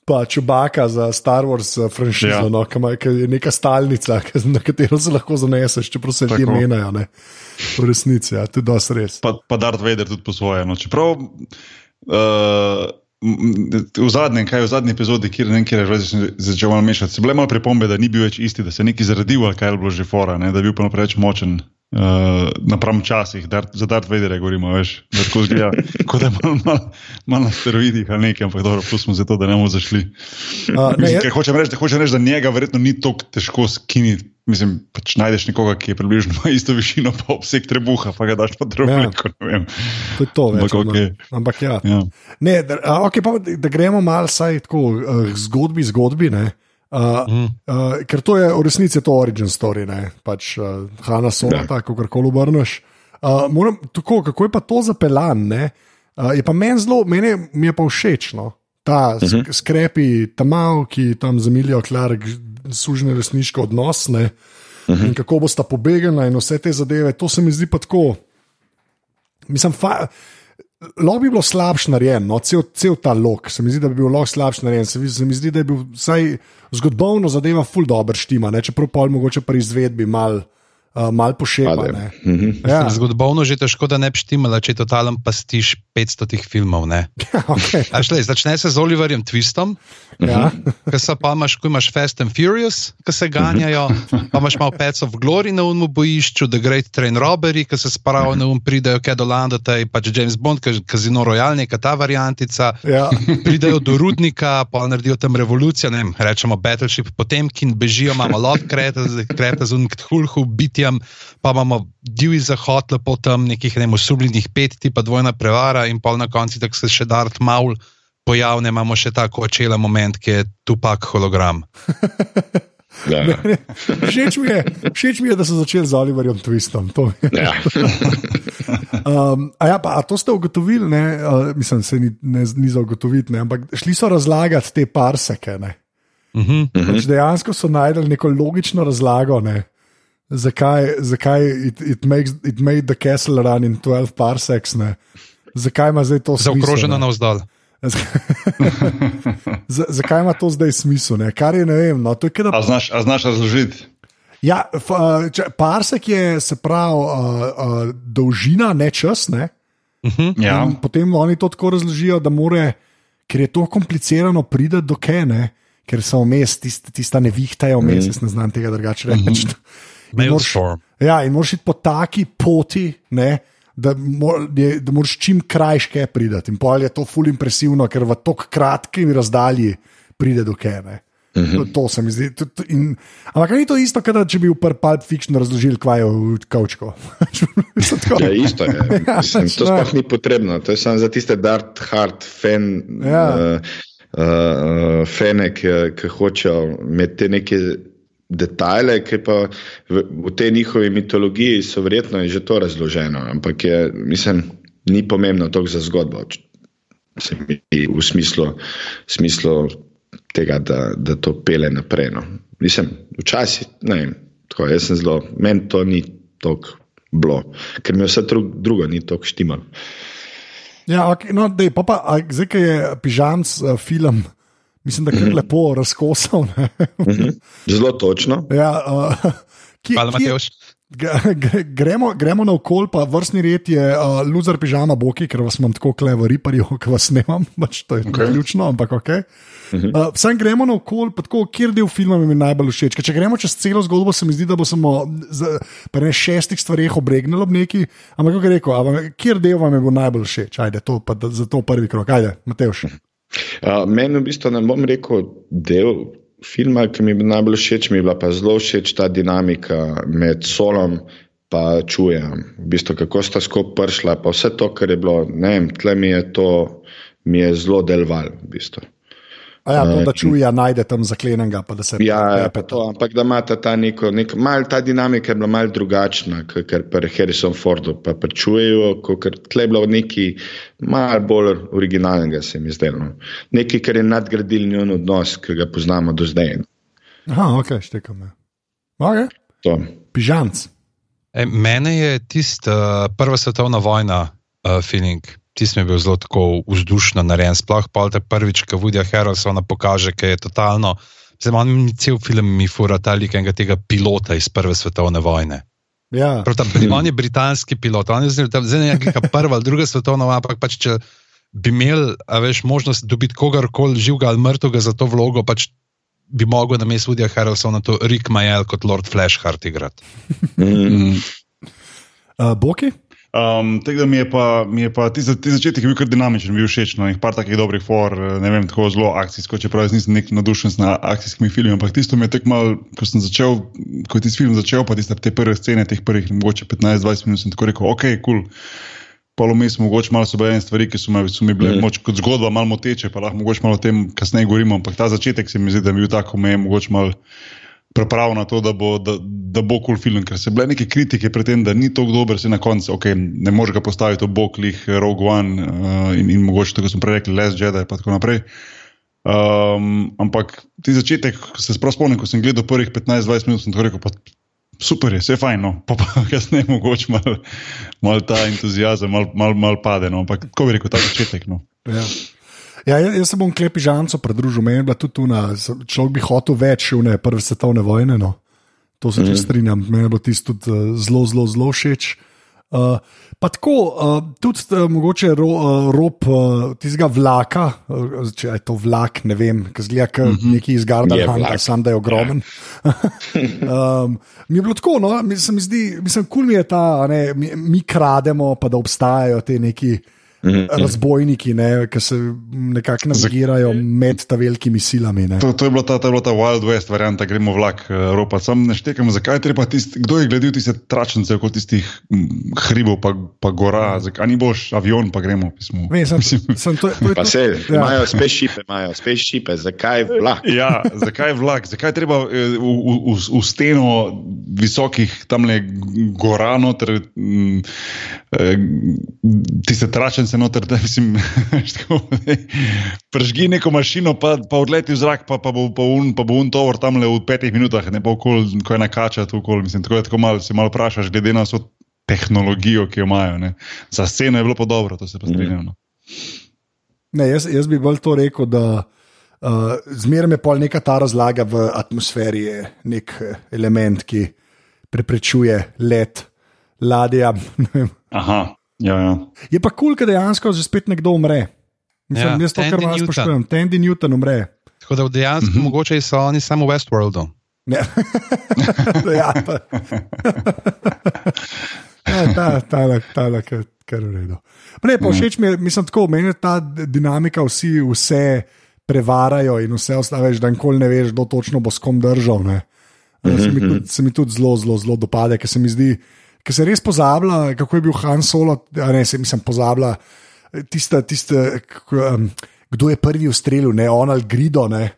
B: pa čubaka za Star Wars eh, franšizo,
A: Ja.
B: no, ki je neka stalnica, na katero se lahko zaneseš, čeprav se ljudje
A: Tako.
B: menjajo. Ne? V resnici, ja, to je dosti res.
A: Pa, pa Darth Vader tudi po svoje. No. Čeprav uh, v zadnjem, kaj je v zadnji epizodi, kjer ne kjer je začel malo mešati, so bile malo pripombe, da ni bil več isti, da se je nekaj zaradil, ali kaj je bilo že fora, ne, da je bil pa preveč močen. Uh, napram časih, dar, za Darth Vader govorimo, veš, da tako zgleda, kot da je malo mal, mal na steroidih ali nekaj, ampak dobro, pustimo se to, da ne bomo zašli.
B: Uh, ne,
A: Mislim,
B: je,
A: hočem reči, da, hočem reči, da njega verjetno ni tako težko skiniti. Mislim, pač najdeš nekoga, ki je približno ima [laughs] isto višino, pa obseg trebuha, pa ga daš pa drobniko. Ja.
B: to je to, več,
A: Ampak okej.
B: Ampak ja.
A: Ja.
B: Ne, da, okay, pa, da gremo malo vsaj tako uh, zgodbi, zgodbi. Ne? Uh,
C: Mm.
B: uh, ker to je v resnici to origin story, ne? pač uh, Hanna Solo,
D: Ja.
B: tako kako koli obrneš. Uh, moram, tako, kako je pa to zapeljan? ne? Uh, je pa meni zelo, meni je- mi je pa všeč. No? Ta uh -huh. skrepi, ta mal, ki tam zamilijo Clark, sužne resniški odnos. Ne? Uh -huh. In kako bosta pobegla in vse te zadeve, to se mi zdi pa tako. Mislim, fa, lahko bi bilo slabš narejen, no, cel, cel ta lok, se mi zdi, da bi bil lahko slabš narejen. Se, mi- se mi zdi, da je bil vsaj zgodovno zadeva ful dobro štima, ne, čeprav pol mogoče pri izvedbi mal, uh, mal pošepa.
D: Mhm.
B: Ja, [laughs]
C: Zgodovno že težko, da ne bi štimala, če je totalen pastiš 500 tih filmov. Ne? [laughs]
B: okay,
C: šle, začne se z Oliverjem Twistom,
B: ja. [laughs]
C: ki so pa imaš, ko imaš Fast and Furious, ki se ganjajo, pa imaš malo Pets of Glory na unmu bojišču, The Great Train Robbery, ki se spravijo na um, pridejo kaj do Landota, in pač James Bond, Kazino Royale, neka ta variantica.
B: Ja.
C: Pridejo do rudnika, pa naredijo tam revolucijo, ne vem, rečemo Battleship, potem kin bežijo, imamo Lovecrafta z Unkthulhu, bitjem, pa imamo divji zahod, lepo tam nekih ne vem, osumljenih pet, tipa dvojna prevara in pol na koncu, tako se še Dart Maul pojavne, imamo še tako očela moment, ki je tupak hologram. [laughs]
D: Ja. [laughs]
B: Všeč mi, je, všeč mi je, da so začeli z Oliverjem Twistom.
D: Ja. [laughs]
B: Um, a, ja, pa, a to ste ugotovili, ne? Uh, mislim, se ni, ne, ni za ugotoviti, ne? ampak šli so razlagati te parseke. Ne?
C: Uh -huh.
B: Pač dejansko so najdel neko logično razlago, ne? Zakaj, zakaj it, it, makes, it made the castle run in 12 parsecs. Ne? Zakaj ima zdaj to smisel?
C: Zaokroženo.
B: Z- [laughs] Zakaj ima to zdaj smisel? Ne? Kar je ne vem. No, to je, kot da
A: A znaš, a znaš razložiti?
B: Ja, f, uh, če, parsek je se pravi uh, uh, dolžina, ne čas. Ne?
A: Ja.
B: In potem oni to tako razložijo, da more, ker je to komplicirano priti do kene, ker so vmes, tist, tista nevihta je vmes, jaz ne znam tega drugače reči. In moraš- [laughs]
C: Mailstorm.
B: Ja, in moraš iti po taki poti, ne, da, mor, je, da moraš čim krajške priti. In pol je to ful impresivno, ker v tako kratki razdalji pride do kene. To, to se mi zdi. To, to, in, ampak a ni to isto, kot če bi v Pulp Fiction razložili, kaj je v kavčku. [laughs]
D: Ja, isto je. [laughs]
B: Ja,
D: Mislim, to
B: pač,
D: sploh ni potrebno. To je samo za tiste Dart Hard fan,
B: Ja.
D: uh, uh, fane, ki, ki hočejo imeti te neke detajle, ki pa v, v tej njihovi mitologiji so verjetno je že to razloženo, ampak je, mislim, ni pomembno toliko za zgodbo. Se mi zdi v smislu, smislu tega, da, da to pele naprej. No. Mislim, včasih, ne vem, tako, jaz sem zelo, meni to ni tako bilo, ker mi vse dru- drugo ni tako štimalo.
B: Ja, okay, no, dej, pa pa, zdaj, ki je pižamc uh, film, mislim, da je kar lepo razkosal. ne.
D: Zelo točno.
B: ja, uh, kje,
C: Hvala,
B: kje,
C: Mateoš.
B: Gremo, gremo na okol, pa vrstni red je uh, loser pižama boki, ker vas imam tako klevo riparjev, ki vas nemam, [laughs] pač to je okay. Ključno, ampak ok. Uh, Sam gremo na okol, pa tako, kjer del filma mi je najbolj všeč. Ker če gremo čez celo zgodbo, se mi zdi, da bo samo pri šestih stvareh obregnilo ob neki, ampak kako je rekel, a vam, kjer del vam je bil najbolj všeč, ajde, to pa da- za to prvi krok, ajde, Mateoš.
D: Uh, meni v bistvu ne bom rekel del filma, ki mi je bil najbolj všeč, mi je bila pa zelo všeč ta dinamika med solom in čujem. V bistvu, kako sta skupaj prišla, pa vse to, kar je bilo, ne vem, tle mi je to, mi je zelo delval. V bistvu.
B: A ja, to, da čuja, najde tam zaklenenega, pa da se
D: Ja, ja, to, ampak da ima ta, neko, nek, mal, ta dinamika je bila malce drugačna, kot pri Harrison Fordu, pa prečujejo, ker tle je bilo nekaj malo bolj originalnega, se mi zdelo. no. Nekaj, kar je nadgradil njen odnos, ki ga poznamo do zdaj.
B: Aha, ok, štekam. ja. Okay.
D: To.
B: Pižamc.
C: E, mene je tisti uh, prva svetovna vojna uh, feeling. Tisti je bil zelo tako vzdušno narejen, sploh pa te prvič, ko Woody Harrelsona pokaže, ki je totalno. Zdaj, on mi cel film mi fura ta lik enega tega pilota iz prve svetovne vojne.
B: Ja.
C: Prav, ta, on je britanski pilot, on je zdaj tam- zdaj ne neka prva ali druga svetovna vojna, ampak pač če bi imel, a veš, možnost dobiti kogarkoli živega ali mrtvega za to vlogo, pač bi mogel na mestu Woodya Harrelsona to Rick Majel kot Lord Flashheart igrati.
D: Mm.
B: Uh, Boki?
A: Um, tako da mi je pa, mi je pa ti, za- ti začetek bil kar dinamičen, bil všeč. No, par takih dobrih for, eh, ne vem, tako zelo akcijsko, čeprav jaz nisem nek navdušen nad akcijskimi filmi. Ampak tisto mi je tako mal, ko sem začel, ko je tisti film začel, pa tiste te prve scene, teh prvih mogoče 15-20 minut, sem tako rekel, ok, kul. Cool. Polomis, mogoče malo so bile stvari, ki so mi, so mi bile mm. moč, kot zgodba malo moteče, pa lahko mogoče malo o tem kasneje govorimo, ampak ta začetek se mi zdi, da je bil tako, me je mogoče malo pripravil na to, da bo, da, da bo kul cool film, ker so bile neke kritike pred tem, da ni tako dober, se na koncu, ok, ne moreš ga postaviti v bok, lih Rogue One uh, in, in mogoče tako smo prej rekli, Les Jedi in tako naprej. Um, ampak ti začetek, se sprav spomnim, ko sem gledal prvih 15-20 minut, sem tako rekel, pa super je, vse je fajn, no. [laughs] pa, pa kasneje mogoče malo mal ta entuzijazem, malo mal, mal pade, no. ampak tako bi rekel, ta začetek. No.
B: Ja. Ja, jaz jaz se bom klepi žanco pridružil, meni je bila tudi tu, človek bi hotel več v ne prve svetovne vojne. No. To se mm. strinjam, meni je bilo tisto tudi eh, zelo, zelo, zelo všeč. Uh, pa tako, uh, tudi uh, mogoče ro, uh, rob uh, tistega vlaka, uh, če je to vlak, ne vem, ki zgleda kot mm -hmm. neki hangar,
D: vlak.
B: sam da je ogromen. [laughs] [laughs] um, mi je bilo tako, no, mi se mi zdi, mislim, kul mi je ta, a ne, mi, mi krademo, pa da obstajajo te neki. Mhm. razbojniki, ki se nekako navigirajo med ta velikimi silami.
A: To, to, je ta, to je bila ta Wild West varianta, gremo vlak, eh, ropa. Sam ne štekam, zakaj treba tisti, kdo je gledal tiste tračnice, kot tistih hribov, pa, pa gora, zakaj ni boš avion, pa gremo.
B: Ne, sem, [laughs] sem to, to,
D: pa se, ja. imajo spet šipe, imajo spet šipe, zakaj vlak?
A: Ja, zakaj vlak, zakaj treba eh, v, v, v, v steno visokih tamle gora, noter, eh, tiste tračnice se noter, da mislim, [laughs] prežgi neko mašino, pa, pa odleti v zrak, pa, pa bo pa un, pa bo un tovor tam le v petih minutah, ne pa okol, ko je nakačati okol. Mislim, tako je tako malo, se malo vprašaš, glede na vso tehnologijo, ki jo imajo. Ne. Za sceno je bilo pa dobro, to se pa strinjam. No.
B: Ne, jaz, jaz bi bolj to rekel, da uh, zmeraj je pol neka ta razlaga v atmosferi, je nek element, ki preprečuje let ladja. [laughs]
A: Aha. Ja, ja.
B: Je pa kul, cool, da dejansko že spet nekdo umre. Mislim, ja, jaz to kar malo spoštujem. Tendi Newton umre.
C: Tako da dejansko mm -hmm. mogoče so oni samo v Westworldu. [laughs]
B: Ja, [laughs] ja ta, ja, ta, ta, ta, kar, kar v redu. Ne, pa mhm. všeč mi je, mislim, tako, meni je ta dinamika, vsi vse prevarajo in vse ostane, da nikoli ne veš, kdo točno bo s kom držal. Mm -hmm. se, mi mhm. tudi, se mi tudi zelo, zelo, zelo dopade, ker se mi zdi, da ki se res pozablja, kako je bil Han Solo, ne se mi pozablja, tiste, tiste, um, kdo je prvi ustrelil, ne on ali Grido. Ne.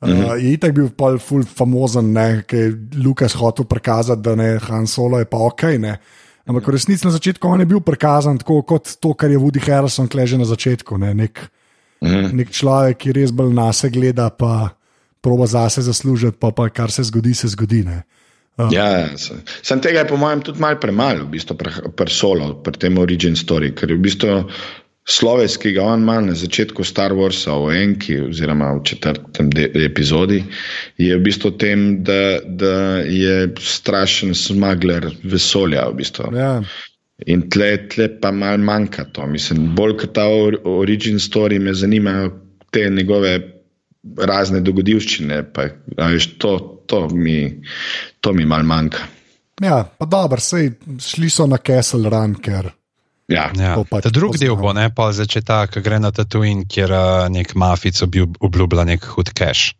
B: Uh, mm -hmm. Je itak bil pol ful famozen, ki je Lukas hotel prikazati, da je Han Solo je pa ok. Ne. Ampak v resnici na začetku on je bil prikazan tako kot to, kar je Woody Harrison kleže na začetku. Ne. Nek, mm -hmm. nek človek, ki res bolj na se gleda, pa proba zase zaslužiti, pa, pa kar se zgodi, se zgodi. Ne.
D: Uh. Ja, ja sem tega, po mojem, tudi malo premalo, v bistvu, pri solo, pri tem Origin Story, ker je v bistvu sloves, ki ga on ima na začetku Star Warsa, v enki, oziroma v četrtem epizodi, je v bistvu tem, da, da je strašen smagler vesolja. V bistvu.
B: ja.
D: In tle, tle pa malo manjka to. Mislim, bolj kot ta Origin Story me zanimajo te njegove razne dogodivščine. Pa, veš, to, to mi, to mi malo manjka.
B: Ja, pa dobro, sej, šli so na Kessel Run, ker.
D: Ja,
C: ja. Pač drugi del bo, ne pa začeti tako, gre na Tatooine, kjer uh, nek mafic obljublja nek hud cash.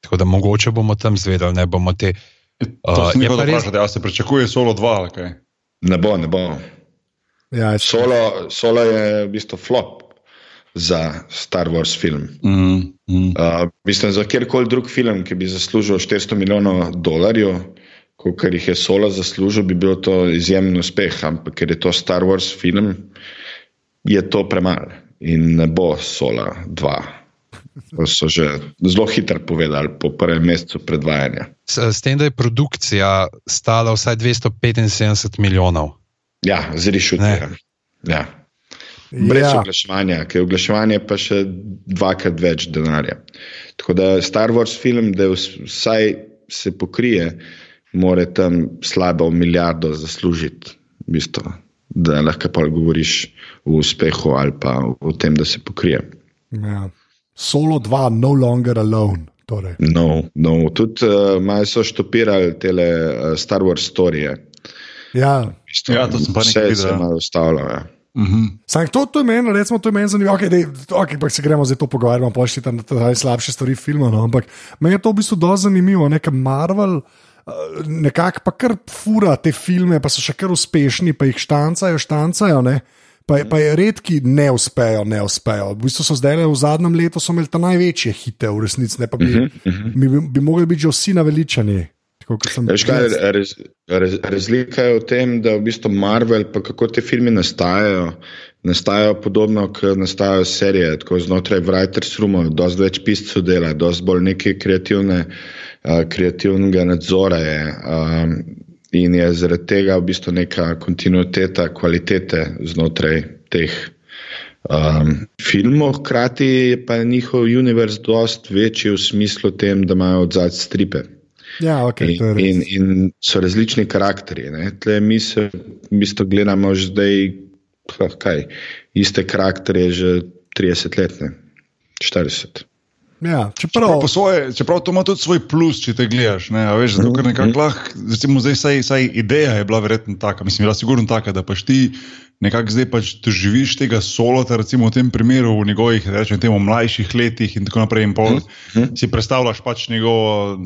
C: Tako da mogoče bomo tam zvedeli, ne bomo te.
A: Uh, je pa res, da se pričakuje solo dva, ali kaj?
D: Ne bo, ne bo.
B: Ja,
D: solo, solo je v bistvu flop za Star Wars film.
A: Mm, mm.
D: Uh, mislim, za kjerkoli drug film, ki bi zaslužil 400 milijonov dolarjev, kot jih je Solo zaslužil, bi bil to izjemen uspeh. Ampak ker je to Star Wars film, je to premalo in ne bo Solo 2. To so že zelo hitro povedali po prvem mesecu predvajanja.
C: S, s tem, da je produkcija stala vsaj 275 milijonov.
D: Ja, zrišujem. Ja. Brez ja. oglaševanja, ker je oglaševanje pa še dvakrat več denarja. Tako da Star Wars film, da vsaj se pokrije, mora tam slabo milijardo zaslužiti, v bistvu, da lahko pa govoriš o uspehu ali pa o tem, da se pokrije.
B: Ja. Solo 2, no longer alone. Torej.
D: No, no. tudi uh, malo so štopirali te uh, Star Wars storije.
B: Ja.
A: V bistvu, ja, to sem pa nekaj
D: videl. Se je malo ustavilo. Ja.
B: Uh mhm. -huh. to, to je meni, recimo, to je meni zanimivo. Okay, dej, okay, pa se gremo zdaj to pogovarjati, pa še tam najslabše stvari filma. No? Ampak meni je to v bistvu dosti zanimivo, nekaj Marvel. Eh, nekako pa kar fura te filme, pa so še kar uspešni, pa jih štancajo, štancajo, ne? pa, pa je redki ne uspejo, ne uspejo. V bistvu so zdaj v zadnjem letu imeli ta največje hite, v resnici, ne pa bi, uh -huh. bi, bi, bi mogli biti že vsi naveličani.
D: Raz, raz, razlika je v tem, da v bistvu Marvel, pa kako ti filmi nastajajo, nastajajo podobno, kot nastajajo serije. Tako znotraj Writers Rooma, dosti več piscev dela, dosti bolj neke kreativne, uh, kreativnega nadzora je. Um, in je zaradi tega v bistvu neka kontinuiteta, kvalitete znotraj teh. Um, filmov, hkrati je pa njihov univerz dosti večji v smislu tem, da imajo odzad stripe.
B: Ja, okay,
D: in, in, in so različni karakteri. Tle, mi se v bistvu gledamo že zdaj, kaj, iste karakterje, že 30 let, ne? 40.
B: Ja, čeprav,
A: čeprav, svoje, čeprav to ima tudi svoj plus, če te gledaš. Ne, veš, zato, ker nekako mhm. lahko, recimo, zdaj, saj, saj ideja je bila verjetno taka, mislim, bila sigurno taka, da paš ti nekako zdaj pač doživiš tega solota, recimo v tem primeru, v njegovih, rečem, temu mlajših letih in tako naprej. In pol, uh -huh. Si predstavljaš pač njegov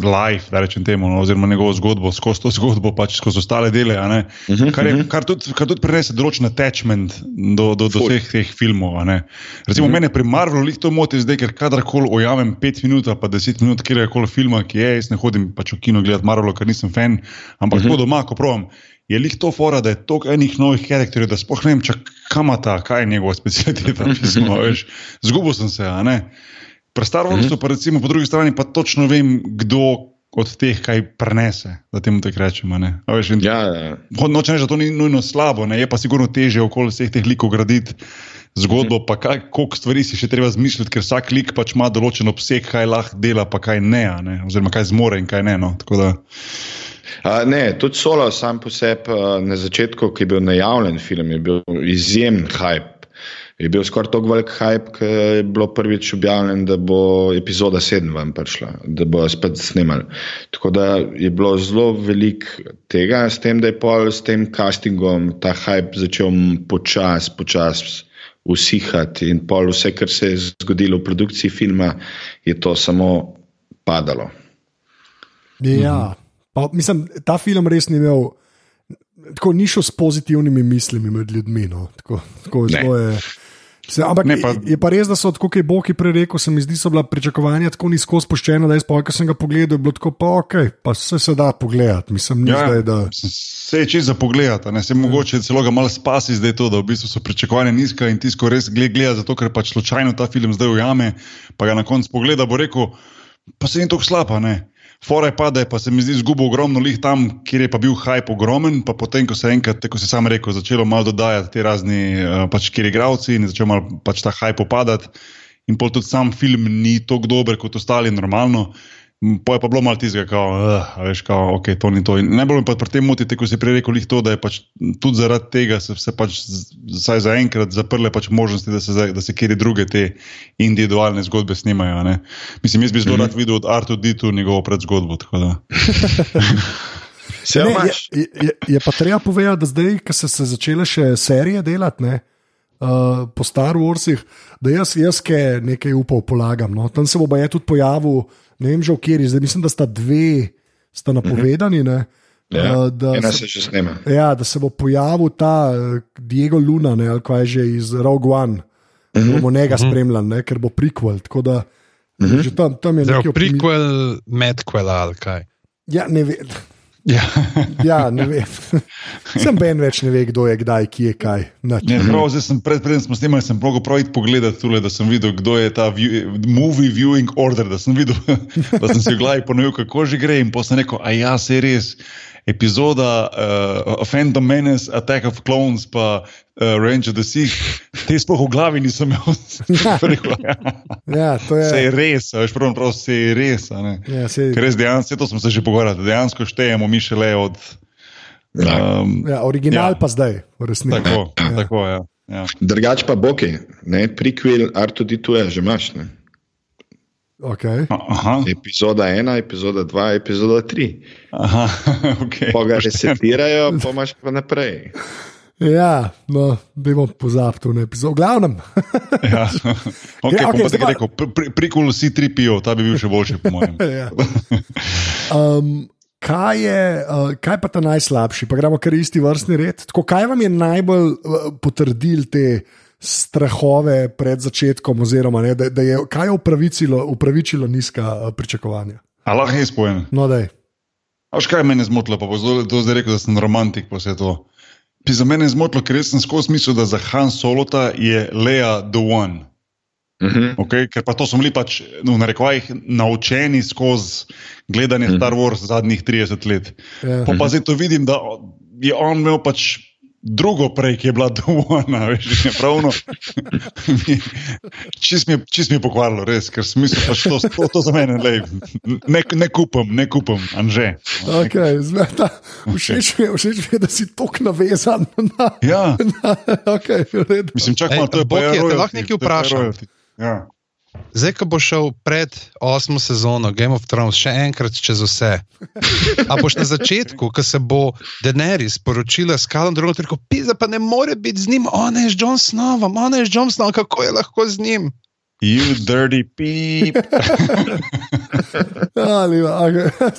A: life, da rečem temu, no, oziroma njegovo zgodbo, skozi to [laughs] zgodbo, pač skozi ostale dele, uh -huh. kar, je, kar, tudi, kar tudi prinese določen attachment do, do, do vseh teh filmov. Recimo uh -huh. mene pri Marvelu lih to moti zdaj, ker kadarkoli ojamem pet minut pa deset minut kjerkoli filma, ki je, jaz ne hodim pač v kino gledati Marvelu, ker nisem fan, ampak uh -huh. doma, ko pravim je lih to fora, da je toliko enih novih karakterjev, da sploh ne vem, kam ta, kaj je njegova specialiteta. [laughs] Zgubil sem se, a ne. Pri Star Warsu mm -hmm. pa recimo po drugi strani pa točno vem, kdo od teh kaj prenese, da temu tako rečemo. Ja, ja. Noče reči, da to ni nujno slabo, ne? je pa sigurno teže okoli vseh teh likov graditi. Zgodbo, mhm. pa kaj, koliko stvari si še treba zmisliti, ker vsak lik pač ima določen obseg, kaj lahko dela, pa kaj ne, ne? oziroma kaj zmore in kaj ne. No?
D: Ne, tudi solo, sam po sebi na začetku, ki je bil najavljen film, je bil izjemen hype. Je bil skoraj tako velik hype, ker je bilo prvič objavljeno, da bo epizoda 7 vam prišla, da bo spet snimali. Tako da je bilo zelo velik tega, s tem, da je pol s tem castingom ta hype začel počasi, počasi usihati in pol vse, kar se je zgodilo v produkciji filma, je to samo padalo.
B: Ja. Mhm. Pa, mislim, ta film res ni imel, tako ni šel s pozitivnimi mislimi med ljudmi. No. Tako, tako, je, se, ampak ne, pa, je pa res, da so tako, kot je Bog rekel, se mi zdi, so bila pričakovanja tako nizko spuščena, da je sploh, ki sem ga pogledal, bilo tako, pa ok, pa se, se da pogledati. Mislim, ja, zdaj, da...
A: Se je čisto za pogledati, se je mogoče celo ga malo spasi, zdaj to, da v bistvu so pričakovanja nizka in tisko res gleda, zato ker pač slučajno ta film zdaj ujame, pa ga na koncu pogleda, bo rekel, pa se ni tako slaba. Fore pa, da je pa se mi zdi izgubil ogromno lih tam, kjer je pa bil hype ogromen, pa potem, ko se je enkrat, kot si sam rekel, začelo malo dodajati ti razni, uh, pač kjer igravci in začel malo pač ta hype opadati. In pol tudi sam film ni tako dober kot ostali, normalno. Po je pa bilo malo tizga, kao, uh, veš, kao, ok, to ni to. In najbolj me pa pri tem moti, ko si prej rekel, to, da je pač tudi zaradi tega se, se pač vsaj za enkrat zaprle pač možnosti, da se, da se kjer druge te individualne zgodbe snimajo. Ne? Mislim, jaz bi zelo mm -hmm. rad videl od Artu Ditu njegovo predzgodbo. [laughs]
B: ne, je, je, je pa treba povedati, da zdaj, ko so se začele še serije delati. Ne? Uh, po Star Warsih, da jaz, jaz nekaj upal polagam. No. Tam se bo je tudi pojavil, ne vem že v kjeri, zdaj mislim, da sta dve, sta napovedani. Ne,
D: ja, uh, da, se, se
B: ja, da se bo pojavil ta uh, Diego Luna, ne, ali kaj že iz Rogue One, uh -huh. bomo njega uh -huh. spremljali, ker bo prikval. Da, uh mhm. -huh. tam, tam je nekaj.
C: Prikval, medkval ali kaj.
B: Ja, ne vem. Ja. ja, ne vem. [laughs] Sem ben več ne ve, kdo je kdaj, ki je kaj.
A: Ne, prav, sem pred, predtem smo snimali, sem prav prav pogledal tule, da sem videl, kdo je ta view, movie viewing order, da sem videl, [laughs] da sem si v glavi ponovil, kako že gre in potem rekel, a ja, se res epizoda uh, Phantom Menace, Attack of Clones, pa uh, Range of the Sea, te sploh v glavi nisem imel. [laughs]
B: ja, to je.
A: Se je res, veš, prvo prav se je res. Ja, se... Ker res dejansko, to smo se že pogovarjali, dejansko štejemo mi šele od.
B: Um, ja, original ja. pa zdaj, v resnici.
A: Tako, ja. tako, ja. Ja.
D: Drugač pa boki, ne, prikvel, R2D2 je že imaš.
B: Okay.
D: Epizoda ena, epizoda dva, epizoda tri. [laughs]
A: Okay,
D: pa ga resetirajo, [laughs] pa imaš pa naprej.
B: Ja, no, bomo pozabili na epizodo. Glavnem. [laughs]
A: ja, okay, ja, okay, pa, rekel, prikul si tri pijo, ta bi bil še boljši, po mojem.
B: ja. um, kaj, je, uh, kaj pa ta najslabši? Pa gremo kar isti vrstni red. Tako, kaj vam je najbolj uh, potrdil te? Strahove pred začetkom, oziroma ne, da, da je kaj upravičilo, upravičilo nizka eh, pričakovanja.
A: Allah je izpojen.
B: No, da je.
A: Až kaj meni zmotilo, pa bo zdaj rekel, da sem romantik po svetu. Pi za mene je zmotilo, ker sem skozi mislil, da za Han Solota je Lea the One. Uh mhm. -huh. okay? Ker pa to smo bili pač, no, na rekvajih naučeni skozi gledanje uh mhm. -huh. Star Wars zadnjih 30 let. Uh -huh. Pa, pa zdaj to vidim, da je on imel pač drugo prej, ki je bila dovoljna, [laughs] veš, je pravno. [laughs] Čist mi, čist mi je pokvarilo, res, ker smisel pač to, to, to za mene, lej, ne, ne kupam, ne kupam, anže.
B: Okay, zmeta, všeč, okay. mi, všeč mi je, da si tok navezan na.
A: Ja.
B: Na, okay,
A: Mislim, čakaj, to je
C: pa je. Lahko nekaj vprašam.
A: Ja.
C: Zdaj, ko bo šel pred osmo sezono Game of Thrones, še enkrat čez vse. A boš na začetku, ko se bo Daenerys poročila s Kalom Drogom, rekel: Pisa, pa ne more biti z njim, ona je z John Snowom, ona je z John Snowom, kako je lahko z njim.
A: You dirty peep. [laughs]
B: Ali, a,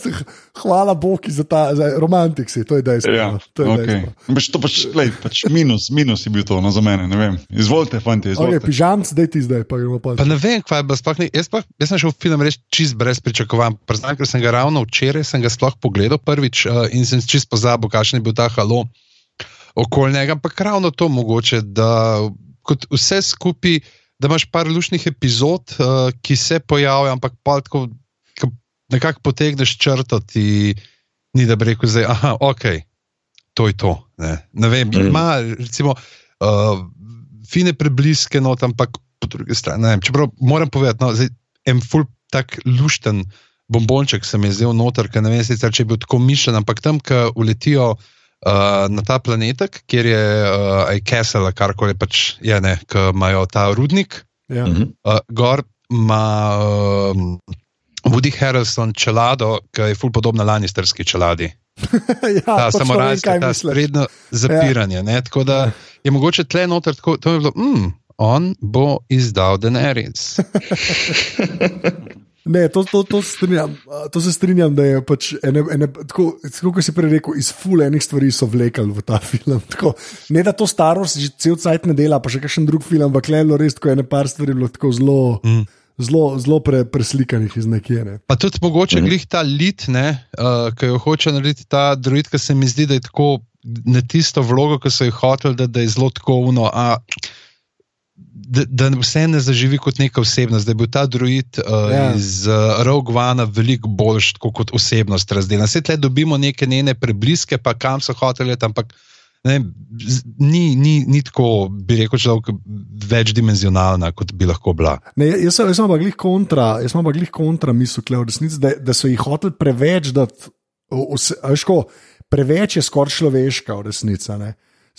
B: [laughs] hvala Bogu za ta za romantik, si, to je dejstvo.
A: Ja,
B: no, to je
A: okay.
B: dejstvo.
A: Pač, to pač, lej, pač minus, minus je bil to no, za mene. Izvolite, fanti,
B: Okay,
A: izvolite.
B: pižam, zdaj ti zdaj, pa gremo pa.
C: Pa ne vem, kaj je bilo. Jaz, pa, jaz sem šel v film res čist brez pričakovanj. Priznam, ker sem ga ravno včeraj sem ga sploh pogledal prvič uh, in sem čist pozabil, kakšen je bil ta halo okoli njega. Ampak ravno to mogoče, da kot vse skupaj, da imaš par lušnih epizod, uh, ki se pojavljajo, ampak pa tako ko nekako potegneš črto, ti ni da bi rekel, zdaj, aha, ok, to je to. Ne, ne vem,
D: Mm.
C: ima recimo uh, fine prebliske, not, ampak po drugi strani, vem, čeprav moram povedati, no, zdaj, en ful tak lušten bombonček se mi je zdel noter, ker ne vem sicer, če je bil tako mišljen, ampak tam, ko uletijo. Uh, na ta planetek, kjer je uh, Castle, ali karkoli pač je, ne, ki imajo ta rudnik,
B: Ja.
C: Uh, gor ima um, Woody Harrelson čelado, ki je ful podobna Lannisterski čeladi. [laughs]
B: ja,
C: Ta
B: kaj
C: ta
B: misliš. Ja.
C: zapiranje. Ne, tako da je mogoče tle noter, tako, to je bilo, mm, on bo izdal Daenerys. [laughs]
B: Ne, to, to, to, strinjam, to se strinjam, da je pač ene, ene, tako, tako kot si prej rekel, iz fule enih stvari so vlekli v ta [laughs] film. Tako, ne da to Star Wars že cel cajt ne dela, pa še kakšen drug film, ampak le res tako ene par stvari bilo tako zelo.
C: Mm.
B: Zelo, zelo pre, preslikanih iz nekje. Ne.
C: Pa tudi mogoče
D: Mhm.
C: glih ta lit, uh, ki jo hoče narediti ta druid, ki se mi zdi, da je tako na tisto vlogo, ki so jih hoteli, da, da je zelo tako uno. A, Da, da vse ne zaživi kot neka osebnost, da je bil ta druid uh,
B: Ja.
C: ja. iz uh, Rogue One veliko boljši tako kot osebnost razdeljena. Vse tle dobimo neke njene prebliske, pa kam so hoteli, ampak ne, ni, ni, ni tako, bi rekel, človek večdimenzionalna, kot bi lahko bila.
B: Ne, jaz sem, jaz sem pa glih kontra, jaz sem pa glih kontra misel, v resnici, da, da so jih hoteli preveč dati. vse- a veš ko, Preveč je skoraj človeška v resnici. a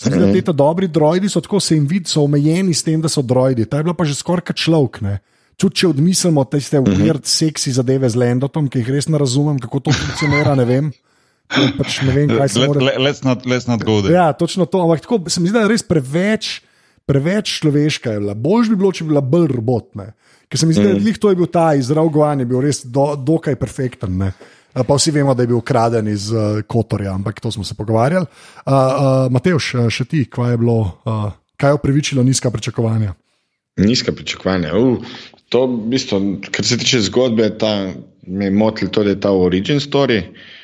B: ne. Se zdi, da ti dobri droidi so tako, se jim vidi, so omejeni s tem, da so droidi. Ta je bila pa že skoraj človek. ne. Čud, če odmislimo te weird, seksi zadeve z Lendotom, ki jih res ne razumem, kako to funkcionira, ne vem. Je Pač ne vem, kaj se mora.
A: let, let's, not, let's not go there.
B: Ja, točno to. Ampak tako se mi zdi, da je res preveč, preveč človeška. Je bila. Bolj bi bilo, če bi bila bolj robotna. Ker se mi zdi, da
A: Mm.
B: mm. to je bil ta iz Rauguana, je bil res do, dokaj perfekten. Ne. A Pa vsi vemo, da je bil ukraden iz uh, Kotorja, ampak to smo se pogovarjali. Uh, uh, Mateoš, še ti, kaj je bilo, uh, kaj je upravičilo nizka pričakovanja?
D: Nizka pričakovanja. Uh, to, v bistvu, kar se tiče zgodbe, ta, me je motil to, da je ta origin story. Uh,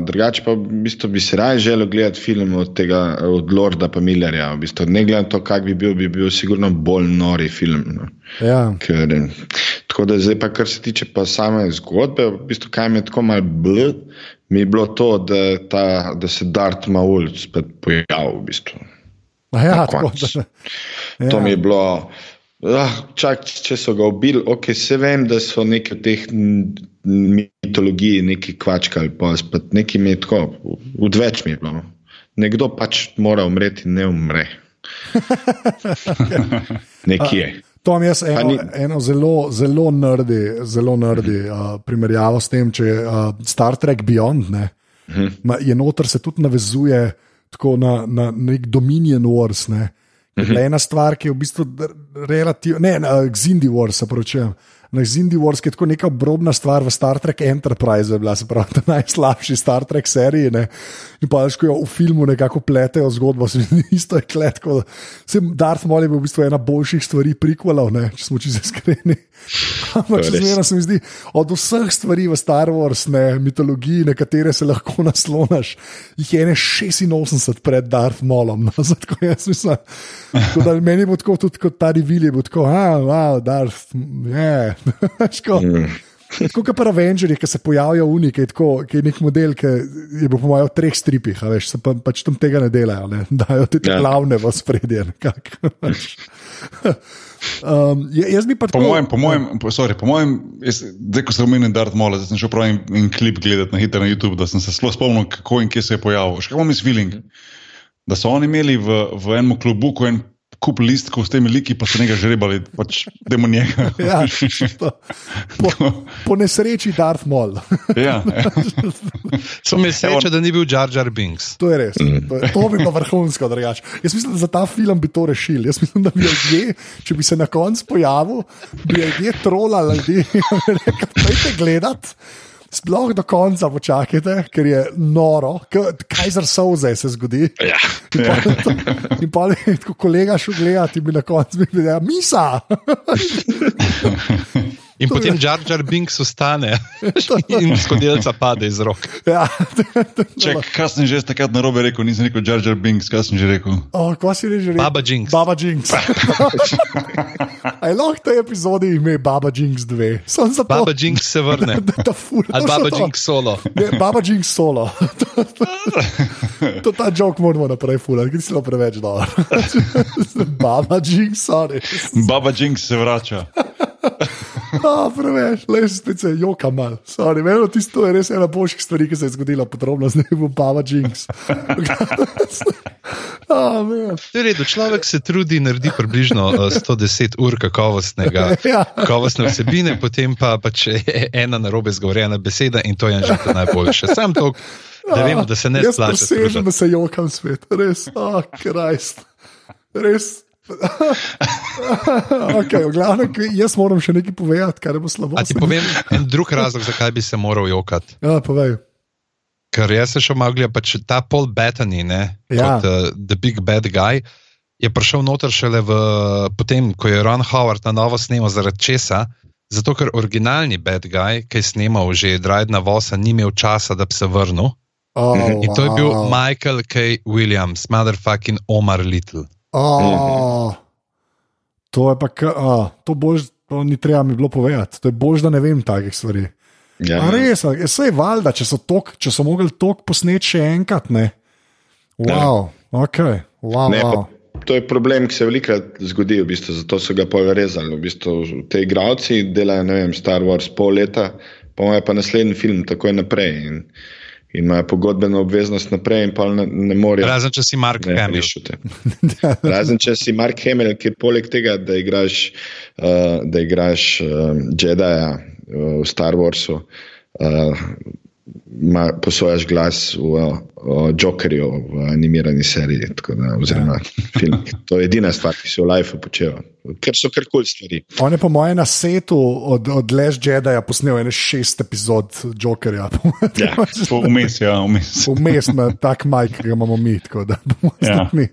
D: drugače pa v bistvu, bi se raje želel gledati film od, tega, od Lorda pa Millerja. V bistvu, ne glede na to, kak bi bil, bi bil sigurno bolj nori film. No.
B: Ja.
D: Ker, eh, tako da zdaj, pa, kar se tiče pa same zgodbe, v bistvu, kaj mi je tako malo bl, mi je bilo to, da, ta, da se Dart Maul spet pojavil. V bistvu.
B: A Ja, tako, da,
D: Ja. To mi je bilo. Ah, čak, če so ga ubili, ok, se vem, da so neki od teh m, mitologij, neki kvačkali, pa spet neki mi je tako, odveč mi je bilo. no. Nekdo pač mora umreti, ne umre. [laughs] Nekje.
B: To mi je eno,
D: ni-
B: eno zelo, zelo nerdi, zelo nerdi uh, primerjavo s tem, če je uh, Star Trek Beyond. Ne, Ma, je noter se tudi navezuje tako na, na nek Dominion Wars. Ne. Uh -huh. Ena stvar, ki je v bistvu relativno, ne, na Xindi Wars, pravi. Na Xindi Wars je tako neka obrobna stvar v Star Trek Enterprise, je bila se pravi, ta najslabši Star Trek seriji. Ne. In pa veš, ko jo v filmu nekako pletejo zgodbo, se mi [laughs] isto je kletko. Sem Darth Maul je bil v bistvu ena boljših stvari prikvalov, ne, če smo čisto iskreni. [laughs] Ampak
D: je
B: še zmeraj se mi zdi, od vseh stvari v Star Wars, ne, mitologiji, na katere se lahko [laughs] naslonaš, jih je ene 86 pred Darth Maulom. No, [laughs] zato jaz mislim, tako da meni bo tako tudi kot ta revil, bo tako, ah, wow, Darth, je. Yeah. Tako kot pa Avengerji, ki se pojavijo v Uniki, ki je nek model, ki je po mojem v treh stripih, veš, se pa, pač tam tega ne delajo, ne? dajo ti te
D: Ja.
B: glavne v spredje. Um, ja- jaz bi pa
A: Po
B: tako.
A: mojem, po mojem, po, sorry, po mojem jaz, zdaj, ko sem omenil Darth Maul, zdaj sem šel prav en, en klip gledati na hitro na YouTube, da sem se sploh spomnil, kako in kje se je pojavil. Še kaj imam jaz feeling, da so oni imeli v, v enem klubu en kup listkov s temi liki, pa so nekaj žrebali, pač demo njega. [laughs]
B: Ja, po, [laughs] po nesreči Darth Maul.
A: ja, ja. [laughs]
C: So mi sreče, da ni bil Jar Jar Binks.
B: To je res. To, je, to bi bilo vrhunsko, drugače. Jaz mislim, da za ta film bi to rešili. Jaz mislim, da bi ljudje, če bi se na koncu pojavil, bi ljudje trolali ljudi in rekli: Pojdite gledat. Sploh do konca počakajte, ker je noro, kaj za soze se zgodi.
D: Ja.
B: In pa, in pa ko kolega šel gledati, bi na koncu bil ja, misa.
C: In potem Jar Jar Binks ostane in skodelica pade iz rok.
B: Ja,
A: Ček, kaj sem že takrat na robe rekel, nisem rekel Jar Jar Binks, kaj sem že rekel.
B: oh, kaj si že rekel?
C: Baba Jinx.
B: Baba Jinx. [laughs] Aj lahko te epizode ime Baba Jinx 2. Sem za to.
C: Baba Jinx se [laughs] vrne.
B: Da, da, ful,
C: Ali
B: točno
C: Baba
B: to.
C: Jinx solo.
B: Ne, Baba Jinx solo. to, [laughs] to, to ta jok moramo naprej fulati, ker si lo preveč dol. [laughs] Baba Jinx, sorry.
A: Baba Jinx se vrača. [laughs]
B: Ah, preveč, le spet se joka mal. Sorry, meni tisto je res ena boljših stvari, ki se je zgodila podrobno z njim, Baba Jinx. [laughs] ah, man.
C: To je redo, človek se trudi in naredi približno uh, 110 ur kakovostnega, [laughs]
B: Ja.
C: kakovostne vsebine, potem pa pač je ena narobe zgovorjena beseda in to je že najboljše. Sam to, da vemo, da se ne
B: Jaz
C: splača.
B: presežem,
C: truditi.
B: da se jokam svet, res, ah, oh, krajst. Res. [laughs] okay, k- jaz moram še nekaj povedati, kar bo slabo.
C: A ti povem en drug razlog, zakaj bi se moral jokati.
B: Ja, povej.
C: Ker jaz sem šel gledati, pač ta Paul Bettany, ne,
B: Ja.
C: kot uh, The Big Bad Guy, je prišel noter šele v, potem, ko je Ron Howard na novo snemal zaradi česa. Zato, ker originalni Bad Guy, ki je snemal že Drajdna Vosa, ni imel časa, da bi se vrnil.
B: Oh,
C: In to je bil
B: wow.
C: Michael K. Williams, motherfucking Omar Little.
B: Oh, to je pa, a, to, bož, to ni treba mi bilo povedati. To je bož, da ne vem takih stvari.
D: Ja.
B: A res, a, sej valjda, če so, tok, če so mogli tok posneti še enkrat, ne. Wow, ok, wow.
D: Ne,
B: wow.
D: to je problem, ki se velikokrat zgodi, v bistvu, zato so ga povezali. V bistvu, te igravci delajo ne vem, Star Wars pol leta, pa imajo pa naslednji film takoj naprej. In, in imajo pogodbeno obveznost naprej, in pa ne, ne morejo.
C: Razen če si Mark
D: Ne,
C: Hamill.
D: rišete. [laughs] Razen če si Mark Hamill, ki poleg tega, da igraš, uh, da igraš uh, Jedija uh, v Star Warsu, uh, ma, posojaš glas v uh, Jokerju v animirani seriji, tako da, oziroma [laughs] film. To je edina stvar, ki si v lifeu počeva. Ker so kar kul stvari.
B: On je po mojem na setu od, od Les Jedija posnel ene šest epizod Jokerja.
D: Ja. [laughs]
A: Vmes, ja, vmes. [laughs]
B: Vmes na tak majk, ki ga imamo mi, tako da bomo
A: Ja.
B: stopni.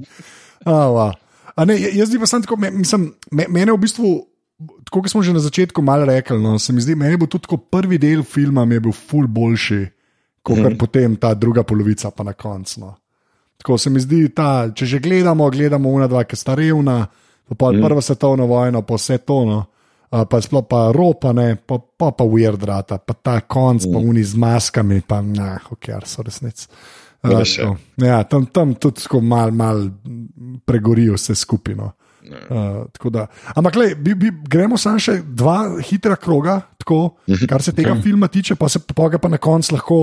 B: Oh, wow. A ne, jaz zdi pa sem tako, me- mislim, me, mene v bistvu, tako kot smo že na začetku malo rekli, no, se mi zdi, meni bo tudi prvi del filma bil ful boljši, kot mm. potem ta druga polovica pa na koncu. No. Tako se mi zdi, ta, če že gledamo, gledamo una dva, ki sta revna, pa mm. prvo svetovno vojno, pa vse to, no. Uh, pa sploh pa ropa, ne, pa pa, pa weird rata, pa ta konc, mm. pa uni z maskami, pa nah, ok, so resnic. Uh, tako. ja, tam, tam tudi tako mal, mal pregori vse skupino. Uh, tako da. Ampak, lej, bi, bi, gremo samo še dva hitra kroga, tako, kar se tega filma tiče, pa se pa, ga pa na koncu lahko,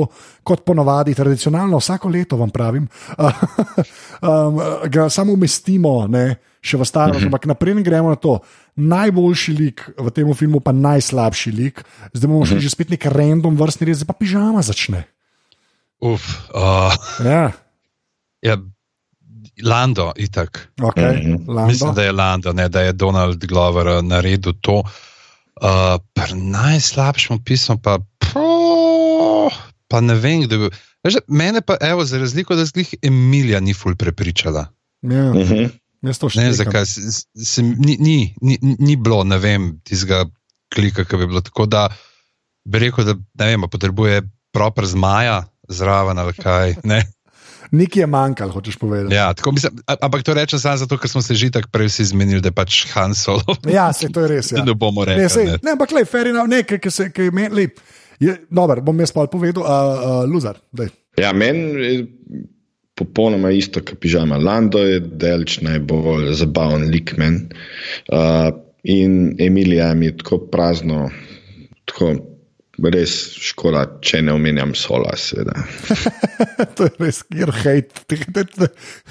B: kot ponavadi, tradicionalno, vsako leto vam pravim, uh, [laughs] um, ga samo umestimo, ne, še v starost, ampak naprej gremo na to. Najboljši lik v tem filmu, pa najslabši lik, zdaj bomo šli že spet nek random vrstni red, zdaj pa pižama začne.
C: Uf, uh,
B: Ja,
C: ja, Lando, itak.
B: okay,
D: Mhm.
B: Lando.
C: Mislim, da je Lando, ne, da je Donald Glover eh, naredil to. Uh, pri najslabšem pismu pa, pro, pa ne vem, kdo bil. Veš, mene pa, evo, za razliko, da zglih Emilija ni ful prepričala.
B: Ja,
D: Uh
B: še
C: Ne zakaj se, se, ni, ni, ni, ni bilo, ne vem, tistega klika, ki bi bilo. Tako da bi rekel, da ne vem, a potrebuje proper zmaja zraven ali kaj. Ne?
B: Nekaj je manjkalo, hočeš povedati.
C: Ja, tako mislim, a- ampak to rečem samo zato, ker smo se že tako prej vsi zmenili, da je pač Han Solo.
B: Ja, se to je res. Ja. [laughs]
C: Ne bomo rekli.
B: Ne, sej,
C: ne.
B: ne, ampak le, enough, ne, ki se, ki meni, dober, bom jaz pa povedal, uh, uh, Luzar, daj.
D: Ja, meni popolnoma isto, kot pižama. Lando je delč najbolj zabaven lik men. Uh, in Emilija mi je tako prazno, tako res škoda, če ne omenjam sola, seveda. [laughs]
B: to je res, kjer hate,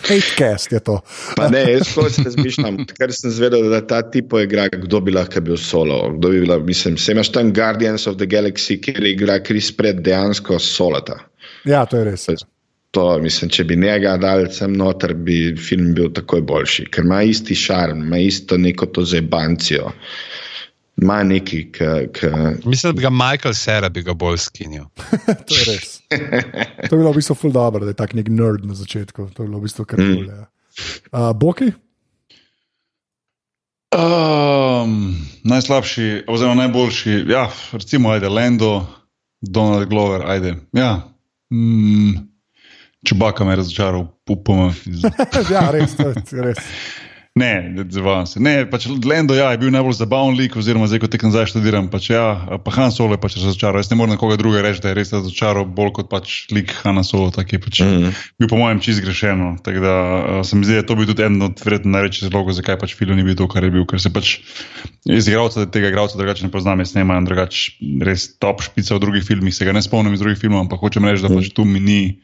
B: hatecast je to.
D: Pa ne, jaz tako se razmišljam, ker sem zvedel, da ta tipo igra, kdo bi lahko bil solo. Kdo bi bila, mislim, se imaš tam Guardians of the Galaxy, kjer igra Chris Pred dejansko solata.
B: Ja, to je res.
D: To, mislim, če bi njega dal sem noter, bi film bil takoj boljši, ker ima isti šarm, ima isto neko to zebancijo. Ima neki, ki.
C: Mislim, da bi ga Michael Sera bi ga bolj skinil. [laughs]
B: to je res. To je bilo v bistvu ful dobro, da je tak nek nerd na začetku. To je bilo v bistvu kar. Mm. Ja. Uh, Boki?
A: Um, najslabši, oziroma najboljši, ja, recimo, ajde, Lando, Donald Glover, ajde. Ja. Mm, Čubaka me je razočaral, upam. [laughs]
B: ja, res, res.
A: Ne, zavedam se. Ne, pač Lendo ja, je bil najbolj zabaven lik, oziroma zdaj, ko tekam zdaj študiram. Pač, ja, pa Han Solo je pač razočaral. Jaz ne morem nekoga drugega reči, da je res razočaral, bolj kot pač lik Hanna Solo, ki je pač mm -hmm. bil po mojem čist grešeno. Tako da se mi zdi, da je to bil tudi eden od verjetno največjih razlogov, zakaj pač film ni bil to, kar je bil. Ker se pač iz igralca tega igralca drugače ne poznam, jaz ne imam drugače res top špica v drugih filmih, se ga ne spomnim iz drugih filmov, ampak hočem reči, da pač tu mi ni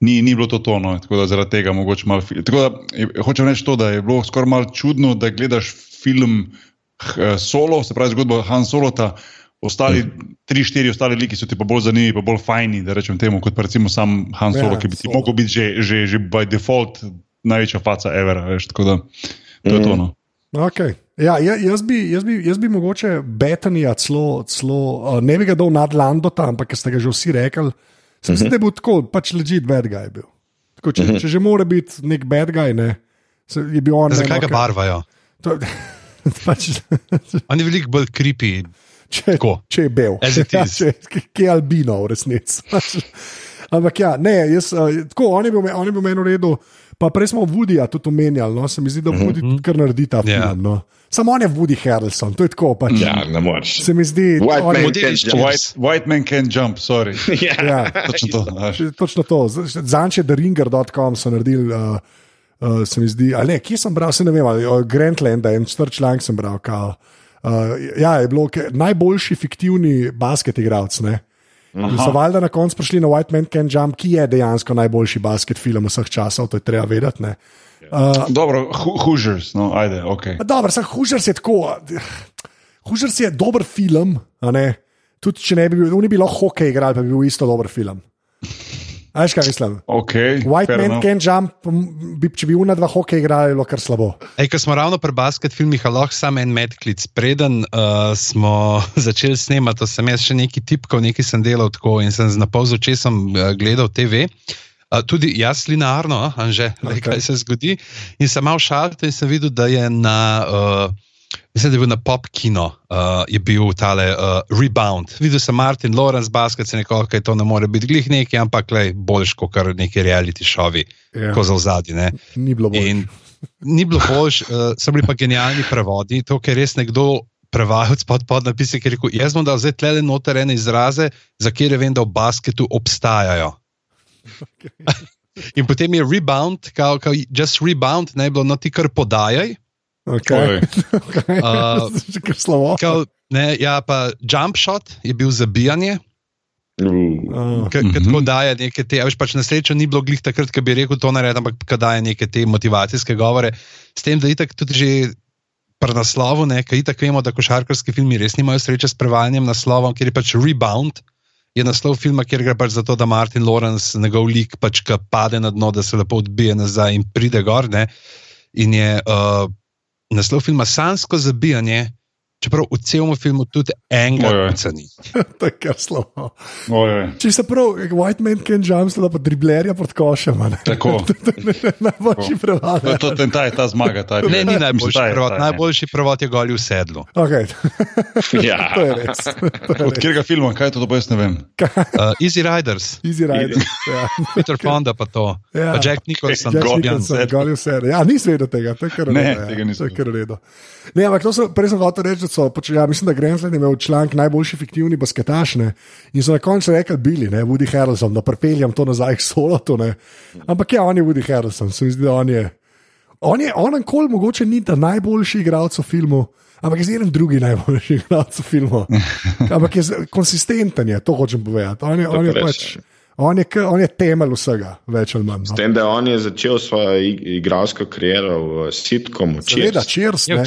A: ni, ni bilo to tono, tako da zaradi tega mogoče malo. Tako da hočem reči to, da je bilo skoraj malo čudno, da gledaš film uh, solo, se pravi zgodbo Han Solota. Ostali, mm. tri, štiri ostali liki so ti pa bolj zanimivi, pa bolj fajni, da rečem temu, kot pa recimo sam Han Solo, ja, ki bi ti lahko bil že, že, že by default največja faca Evera. Veš, tako da to je mm. tono.
B: Okay. Ja, jaz, bi, jaz, bi, jaz bi mogoče Betanija celo, celo uh, ne bi ga dal nad Landota, ampak ste ga že vsi rekli. Sem uh -huh. da bo tako, pač ležit bad guy bil. Tako, če, uh -huh. če že mora biti nek bad guy, ne, je bil on.
C: Zakaj ga barvajo? To, [laughs] pač, on je veliko bolj kripi.
B: Če, če je bil, ja, če je albino, v resnici. [laughs] Pač, ampak ja, ne, jaz, uh, tako, on je bil, on je bil meni v redu. Pa prej smo Woodija tudi omenjali, no? se mi zdi, da Woody mm -hmm. kar naredi ta film. Yeah. No? Samo on je Woody Harrelson, to je tako. Pač.
D: Ja, ne moreš.
B: Se mi zdi,
A: da je to white, white man can jump, sorry.
B: yeah. [laughs] ja, točno to. točno to. Zanče, da ringer.com so naredili. Uh, Uh, se mi zdi, ali ne, kje sem bral, se ne vem, ali Grandland, en črn članek sem bral. Kao, uh, ja, je bilo najboljši fiktivni basket igralec. In so valjda na koncu prišli na White Man Can Jump, ki je dejansko najboljši basket film vseh časov, to je treba vedeti.
A: Uh, dobro, Hoosiers, no, ajde, ok.
B: Dobro, samo Hoosiers je tako. Hoosiers je dober film, tudi če ne bi bil, ne bi lahko hokej igral, pa bi bil isto dober film. Veš, kaj mislim?
A: Okay,
B: White man enough. can jump, bi, če bi una dva hokeja igrali, bilo kar slabo.
C: Ej, ko smo ravno pri basket filmih, lahko samo en medklic. Preden uh, smo [laughs] začeli snemati, sem jaz še neki tipkal, neki sem delal tako in sem z napol z očesom uh, gledal TV. Uh, tudi jaz linearno, že [laughs] okay. kaj se zgodi. In sem mal šalil in sem videl, da je na. Uh, Mislim, da je bil na pop kino, uh, je bil tale uh, rebound. Videl sem Martin Lawrence, basket, se nekako, kaj to ne more biti glih neki, ampak le boljš kot kar neki reality šovi, yeah. Ja. ko za vzadje.
B: Ni bilo boljš.
C: Ni bilo boljš, uh, so bili pa genialni prevodi, to, ker res nekdo. Prevajalec pod, pod napisi, ki je rekel: Jaz bom dal zdaj tle noter ene izraze, za katere vem, da v basketu obstajajo. Okay. [laughs] In potem je rebound, kao, kao, just rebound, ne bilo, no ti kar podajaj.
B: Okay. [laughs] Okay. Uh, [laughs]
C: kao, ne, ja, pa jump shot je bil zabijanje.
B: Uh.
C: Ki tako daje neke te, veš, pač na srečo ni bilo glih takrat, ki bi rekel to narediti, ampak ki daje neke te motivacijske govore. S tem, da itak tudi že pri naslovu, ki itak vemo, da košarkarski filmi res nimajo sreče s prevajanjem naslovom, ker je pač rebound. Je naslov filma, kjer gre pač za to, da Martin Lawrence, njegov lik, pač pade na dno, da se lepo odbije nazaj in pride gor. Ne? In je uh, naslov filma Sansko zabijanje, čeprav v celem filmu tudi enega ni. [laughs]
B: to je kar slovo. Če se prav, White Man can jump, da pa driblerja pod košem.
A: Tako.
B: najboljši [laughs] prevod.
A: To, to, to, ta je ta zmaga. Ta [laughs] je,
C: ne, ni najboljši prevod. Najboljši prevod je goli v sedlu.
B: Okay.
D: ja.
B: to je res.
A: Od katerega filma, kaj je to, to jaz ne vem.
C: Uh, Easy Riders.
B: Easy Riders. ja.
C: Peter Fonda pa to. Ja. Pa Jack Nicholson.
B: Jack Nicholson, goli v sedlu. Ja, nisem vedel tega. To je kar redo. Ne, ampak to sem prej hotel reči, so, pač, ja, mislim, da Grenzland je imel članek najboljši fiktivni basketaš ne? in so na koncu rekli, bili, ne, Woody Harrelson, da prepeljem to nazaj k solotu. Ampak ja, on je Woody Harrelson, se mi zdi, da on je. On je on kol mogoče ni ta najboljši igralec v filmu, ampak je zelo drugi najboljši igralec v filmu. [laughs] Ampak je konsistenten, je, to hočem povedati. On je,
D: To
B: on je, pač, on je, on je temelj vsega, več ali manj.
D: S
B: No.
D: tem, da on je začel svojo ig- igralsko kariero v sitkomu.
B: Seveda,
D: Cheers.
B: cheers.
C: Ja,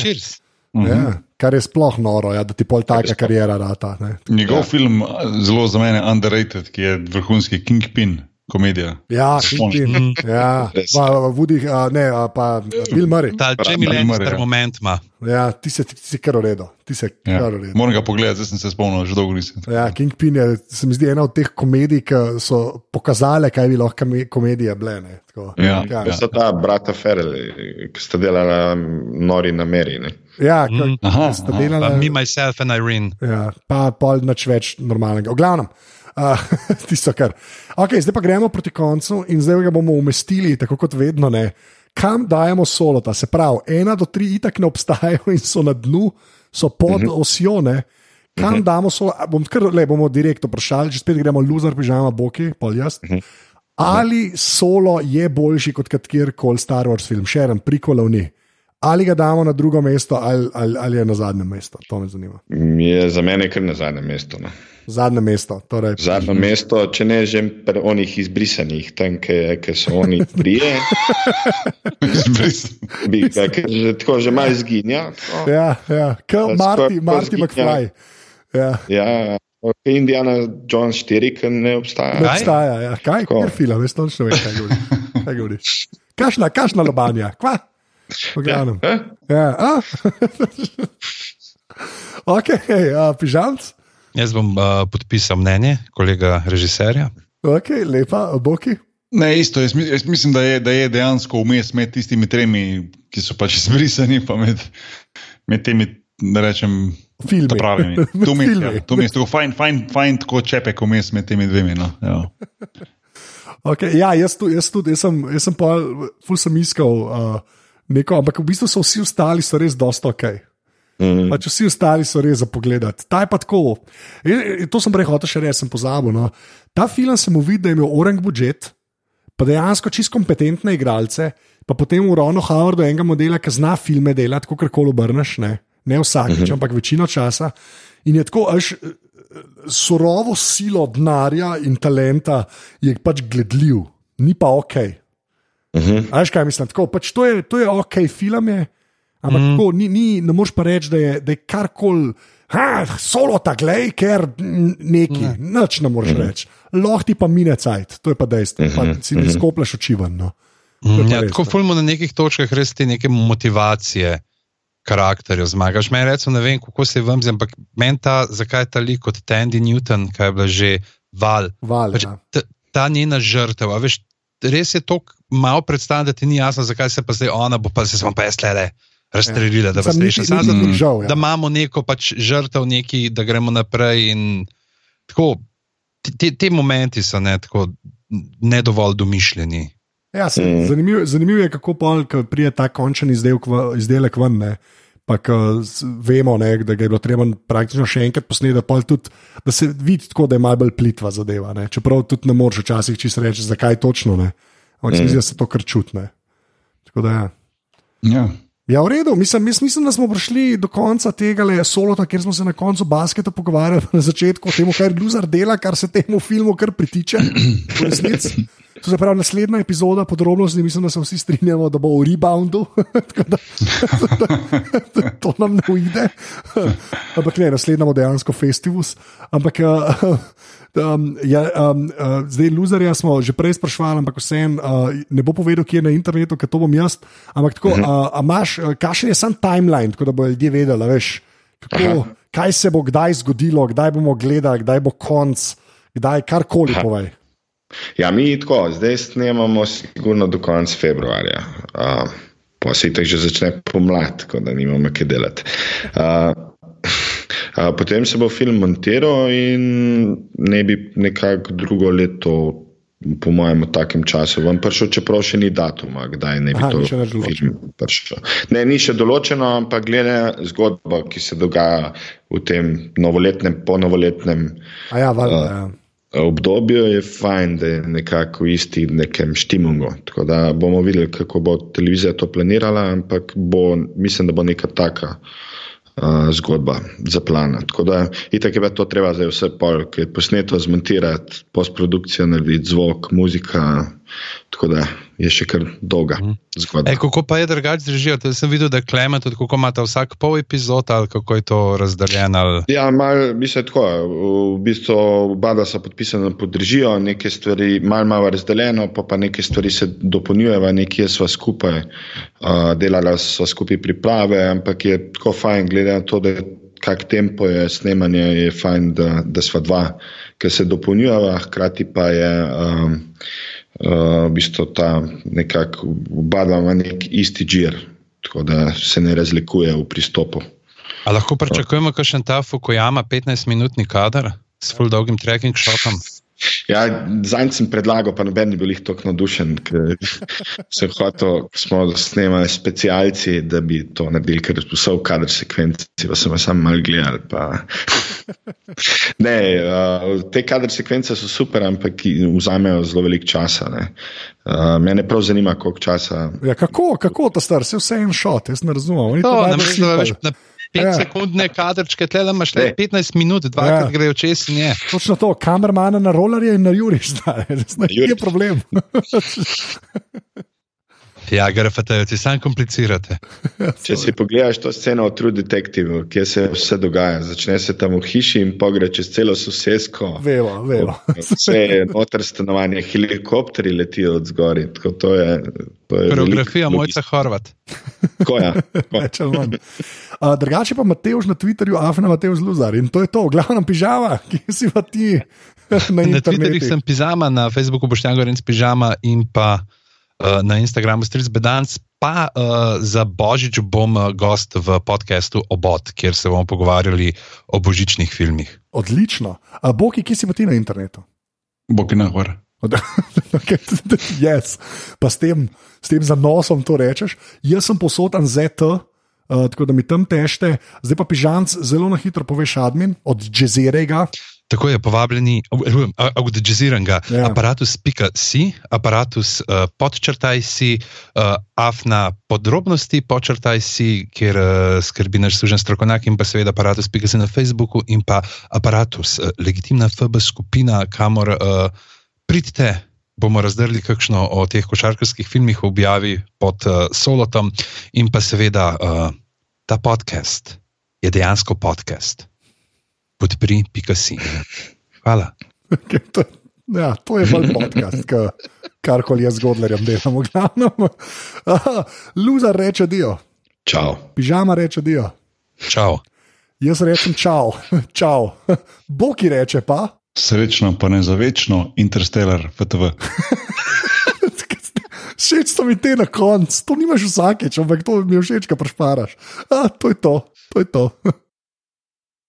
B: ne.
C: cheers.
B: Ja, kar je sploh noro, ja, da ti pol taka karijera rata. Ne.
A: Njegov
D: ja.
A: film, zelo za mene underrated, ki je vrhunski Kingpin, komedija.
B: Ja,
A: Spomniš?
B: Kingpin. Ja, pa Woody, a, ne, a, pa Bill Murray.
C: Ta Jamie Lannister
A: ja.
C: moment ima.
B: Ja, ti si, ti si kar si
A: Ja. Moram ga pogledati, zdaj sem se spomnil, že dolgo nisem.
B: Ja, Kingpin je, se mi zdi, ena od teh komedij, ki so pokazale, kaj bi lahko kome- komedije bile. ne, tako.
A: Ja,
B: ja.
D: To so ta brata Ferrell, ki sta delala nori nameri. Ne?
B: ja ki
A: Aha,
B: sta
A: aha.
B: delala.
C: Pa Me, myself and Irene.
B: Ja, pa pol nič več normalnega. V glavnem, uh, [laughs] tisto kar. Okay, zdaj pa gremo proti koncu in zdaj ga bomo umestili, tako kot vedno. Ne. Kam dajemo solota? Se pravi, ena do tri itak ne obstajajo in so na dnu, so pod uh -huh. osjo. Ne. Kam uh -huh. damo solo? A Bom kar le bomo direkt vprašali, če spet gremo loser, pižama, boki, pol jaz. Uh -huh. Ali solo je boljši kot katerkoli Star Wars film, še en prikolov ni. Ali ga damo na drugo mesto, ali, ali, ali je na zadnjem mestu. To me zanima.
D: Je za mene kar na zadnjem mestu. No.
B: Zadnje mesto. Torej,
D: Zadnje mesto, če ne že pri onih izbrisanih, tam, ki so oni prije, bi ga ker že tako že malo izginja. tako.
B: ja, ja. Kot Marty
D: zginja.
B: McFly. Ja,
D: Ja, ok, Indiana Jones 4, ki ne obstaja.
B: ne
C: Kaj?
B: obstaja. Ja. Kaj je film, jaz točno vem, kaj govoriš. Kaj govoriš. Kašna, kašna lobanja, kva? V glavnem.
D: Eh?
B: Ja, a? [laughs] ok, a, pižamc.
C: Jaz bom uh, podpisal mnenje kolega režiserja.
B: Ok, lepa, boki.
A: Ne, isto, jaz, jaz mislim, da je, da je dejansko vmes med tistimi tremi, ki so pač [laughs] izbrisani, pa med, med temi, da rečem,
B: Filmi.
A: pravimi.
B: Med [laughs]
A: To mi je
B: filmi.
A: ja, to mi je tako fajn, fajn, fajn tako čepek vmes med temi dvemi. No. Ja.
B: Okay, ja, jaz, tu, jaz tudi, jaz sem, jaz sem pa, ful sem iskal uh, neko, ampak v bistvu so vsi ostali so res dosta ok.
D: Mm.
B: Pač vsi ostali so res za pogled. Ta je pa tako. In to sem prej hotel še reči, sem pozabil. No. Ta film sem videl, da je imel orang budžet, pa dejansko čist kompetentne igralce, pa potem v Ronu Howardu enega modela, ki zna filme delati, kako koli obrneš, ne, ne vsakič, uh -huh. ampak večino časa. In je tako, až eh, surovo silo denarja in talenta je pač gledljiv, ni pa ok.
D: Uh -huh.
B: A Veš kaj mislim? Tako, pač to, je, to je ok, film je, ampak mm. tako, ni, ni, ne moreš pa reči, da je, da je karkoli. Solo ta glej, ker neki, ne. nič ne moreš reči. Lahko ti pa mine cajt, to je pa dejstvo. Pa si ne skopleš oči ven. No. Pa
C: Ja, tako
B: no.
C: fulmo na nekih točkah res te neke motivacije karakterjev zmagaš. Meni recimo ne vem, kako se vam zdi, ampak meni ta, zakaj ta lik kot Tandy Newton, kaj je bila že val.
B: Val,
C: Pač,
B: ja.
C: ta, ta njena žrtev, a veš, res je to malo predstavljati, da ti ni jasno, zakaj se pa zdaj ona bo pa se smo pa jaz le razstrelila, da vas
B: Sam
C: zato,
B: ni žal, ja.
C: da imamo neko pač žrtev, neki, da gremo naprej. In, tako, te, te, momenti so ne, tako, ne dovolj domišljeni.
B: Ja, se,
D: Mm.
B: zanimivo, zanimivo je, kako pol, ko pride ta končni izdelek, v- izdelek ven. Ne. Pa vemo, ne, da ga je bilo treba praktično še enkrat posneti, tudi, da se vidi tako, da je malo bolj plitva zadeva. Ne. Čeprav tudi ne moreš včasih čisto reči, zakaj točno. Ne. Ampak se mi zdi, da se to kar čutne. Tako da ja.
A: Ja.
B: Ja, v redu, mislim, mislim, da smo prišli do konca tega solota, kjer smo se na koncu basketa pogovarjali [laughs] na začetku o tem, kaj Luzar dela, kar se temu filmu kar pritiče. [clears throat] To se pravi, naslednja epizoda podrobnosti, mislim, da se vsi strinjamo, da bo v reboundu. [laughs] Tako da, [laughs] to nam ne uide. [laughs] Ampak ne, naslednja bo dejansko festivus. Ampak uh, um, ja, um, uh, zdaj luzerja smo že prej sprašvali, ampak vseeno uh, ne bo povedal, kje je na internetu, ker to bom jaz. Ampak tako, uh, a imaš, kakšen je sam timeline, tako da bodo ljudje vedeli, veš, kako, kaj se bo kdaj zgodilo, kdaj bomo gledali, kdaj bo konc, kdaj karkoli povej.
D: Ja, mi tako, zdaj snemamo sigurno do konca februarja. Uh, pa se tako že začne pomlad, tako da nimamo kaj delati. Uh, uh, potem se bo film montiral in ne bi nekako drugo leto, po mojem, v takem času vam prišel, čeprav še ni datuma, kdaj ne bi
B: Aha,
D: to film prišel. Ne, ni še določeno, ampak glede zgodbo, ki se dogaja v tem novoletnem, ponovoletnem
B: A ja, valjda, ja.
D: Obdobju je fajn, da je nekako isti nekem štimungu. Tako da bomo videli, kako bo televizija to planirala, ampak bo, mislim, da bo neka taka uh, zgodba za plan. Tako da itak je to treba zdaj vse pol, ki je posneto zmontirati, postprodukcija narediti, zvok, muzika. Tako da je še kar dolga
C: Mhm.
D: zgodba.
C: E, kako pa je drugače zdržijo? To sem videl, da klema tudi, kako imate vsak pol epizod ali kako je to razdeljeno. ali-
D: Ja, mal, mislim, tako, v bistvu oba dva sta podpisana pod držijo, neke stvari malo malo razdeljeno, pa, pa neke stvari se dopolnjujejo, nekje sva skupaj uh, delala, sva skupaj priprave, ampak je tako fajn, glede na to, da kak tempo je snemanje, je fajn, da, da sva dva, ker se dopolnjujeva, hkrati pa je. Um, v bistvu ta nekako oba ima nek isti žir, tako da se ne razlikuje v pristopu.
C: A lahko pričakujemo, da še ta Fukuyama 15-minutni kader s full dolgim tracking shotom?
D: Ja, Zanj sem predlagal, pa noben ni bil jih tako navdušen, ker [laughs] sem hotel, ko smo snemali specialci, da bi to naredili, ker so v kader sekvenci, pa sem vas sam mal gledal. Pa... [laughs] Ne, uh, te kader sekvence so super, ampak vzamejo zelo veliko časa. ne. Uh, mene prav zanima, koliko časa.
B: Ja, kako, kako to star, vse vse en šot, jaz ne razumem. Oni to
C: To,
B: najbolj
C: namesto, da veš,
B: sipali.
C: na 5
B: Ja.
C: sekundne kadrčke, tle da imaš le
D: Ne.
C: 15 minut, dvakrat
B: Ja.
C: grejo čez in je.
B: Točno to, kamermana na rolerje in na juriš, zdaj je problem. [laughs]
C: Ja, grafate, ti sam komplicirate. [laughs]
D: Če si pogledaš to sceno v True Detective, kjer se vse dogaja, začne se tam v hiši in pogre čez celo sosesko.
B: Vemo, vemo.
D: Vse je noter stanovanje, helikopteri letijo od zgori. tako To je, to je
C: Koreografija Mojca Horvat. [laughs]
D: Tako, ja.
B: A, Drugače pa Mateoš na Twitterju, Afna Mateoš Zluzar in to je to, glavno pižama, [laughs] ki si pa ti na
C: Na Twitterju
B: internetu.
C: sem pižama, na Facebooku Boštjan Gorenc pižama in pa uh, na Instagramu Stric Bedanc. Pa uh, za Božič bom uh, gost v podkastu Obot, kjer se bomo pogovarjali o božičnih filmih.
B: Odlično. A Boki, ki si pa ti na internetu?
A: Nahvar.
B: Od- [laughs] Okay, yes. Pa s tem, s tem zanosom to rečeš. Jaz sem posodan ZT, uh, tako da mi tam tešte, zdaj pa pižanc zelo na hitro poveš admin od Jezerega.
C: Tako je povabljeni, audioiziranga,
B: Ja.
C: ja. aparatus.si, aparatus uh, podčrtaj si, uh, afna podrobnosti podčrtaj si, kjer uh, skrbi naš služen strokovnjak in pa seveda aparatus.si na Facebooku in pa aparatus, uh, legitimna FB skupina, kamor uh, pridite. Bomo razdrli kakšno o teh košarkarskih filmih v objavi pod uh, Solotom, in pa seveda uh, ta podcast je dejansko podcast. Podpri, pika si. Hvala.
B: Okay, to, ja, to je bolj podcast, ka- karkoli jaz z Godlerjem delam. v glavnem. [laughs] Aha, Luzar reče dio,
D: Čau.
B: pižama reče dio.
C: Čau.
B: Jaz rečem čau, [laughs] čau. [laughs] Boki reče pa.
A: Srečno, pa ne za večno, Interstellar, FTV.
B: Všeč so mi te na koncu, to nimaš vsakeč, ampak to mi je všeč, kaj prešparaš. A, to je to, to je to.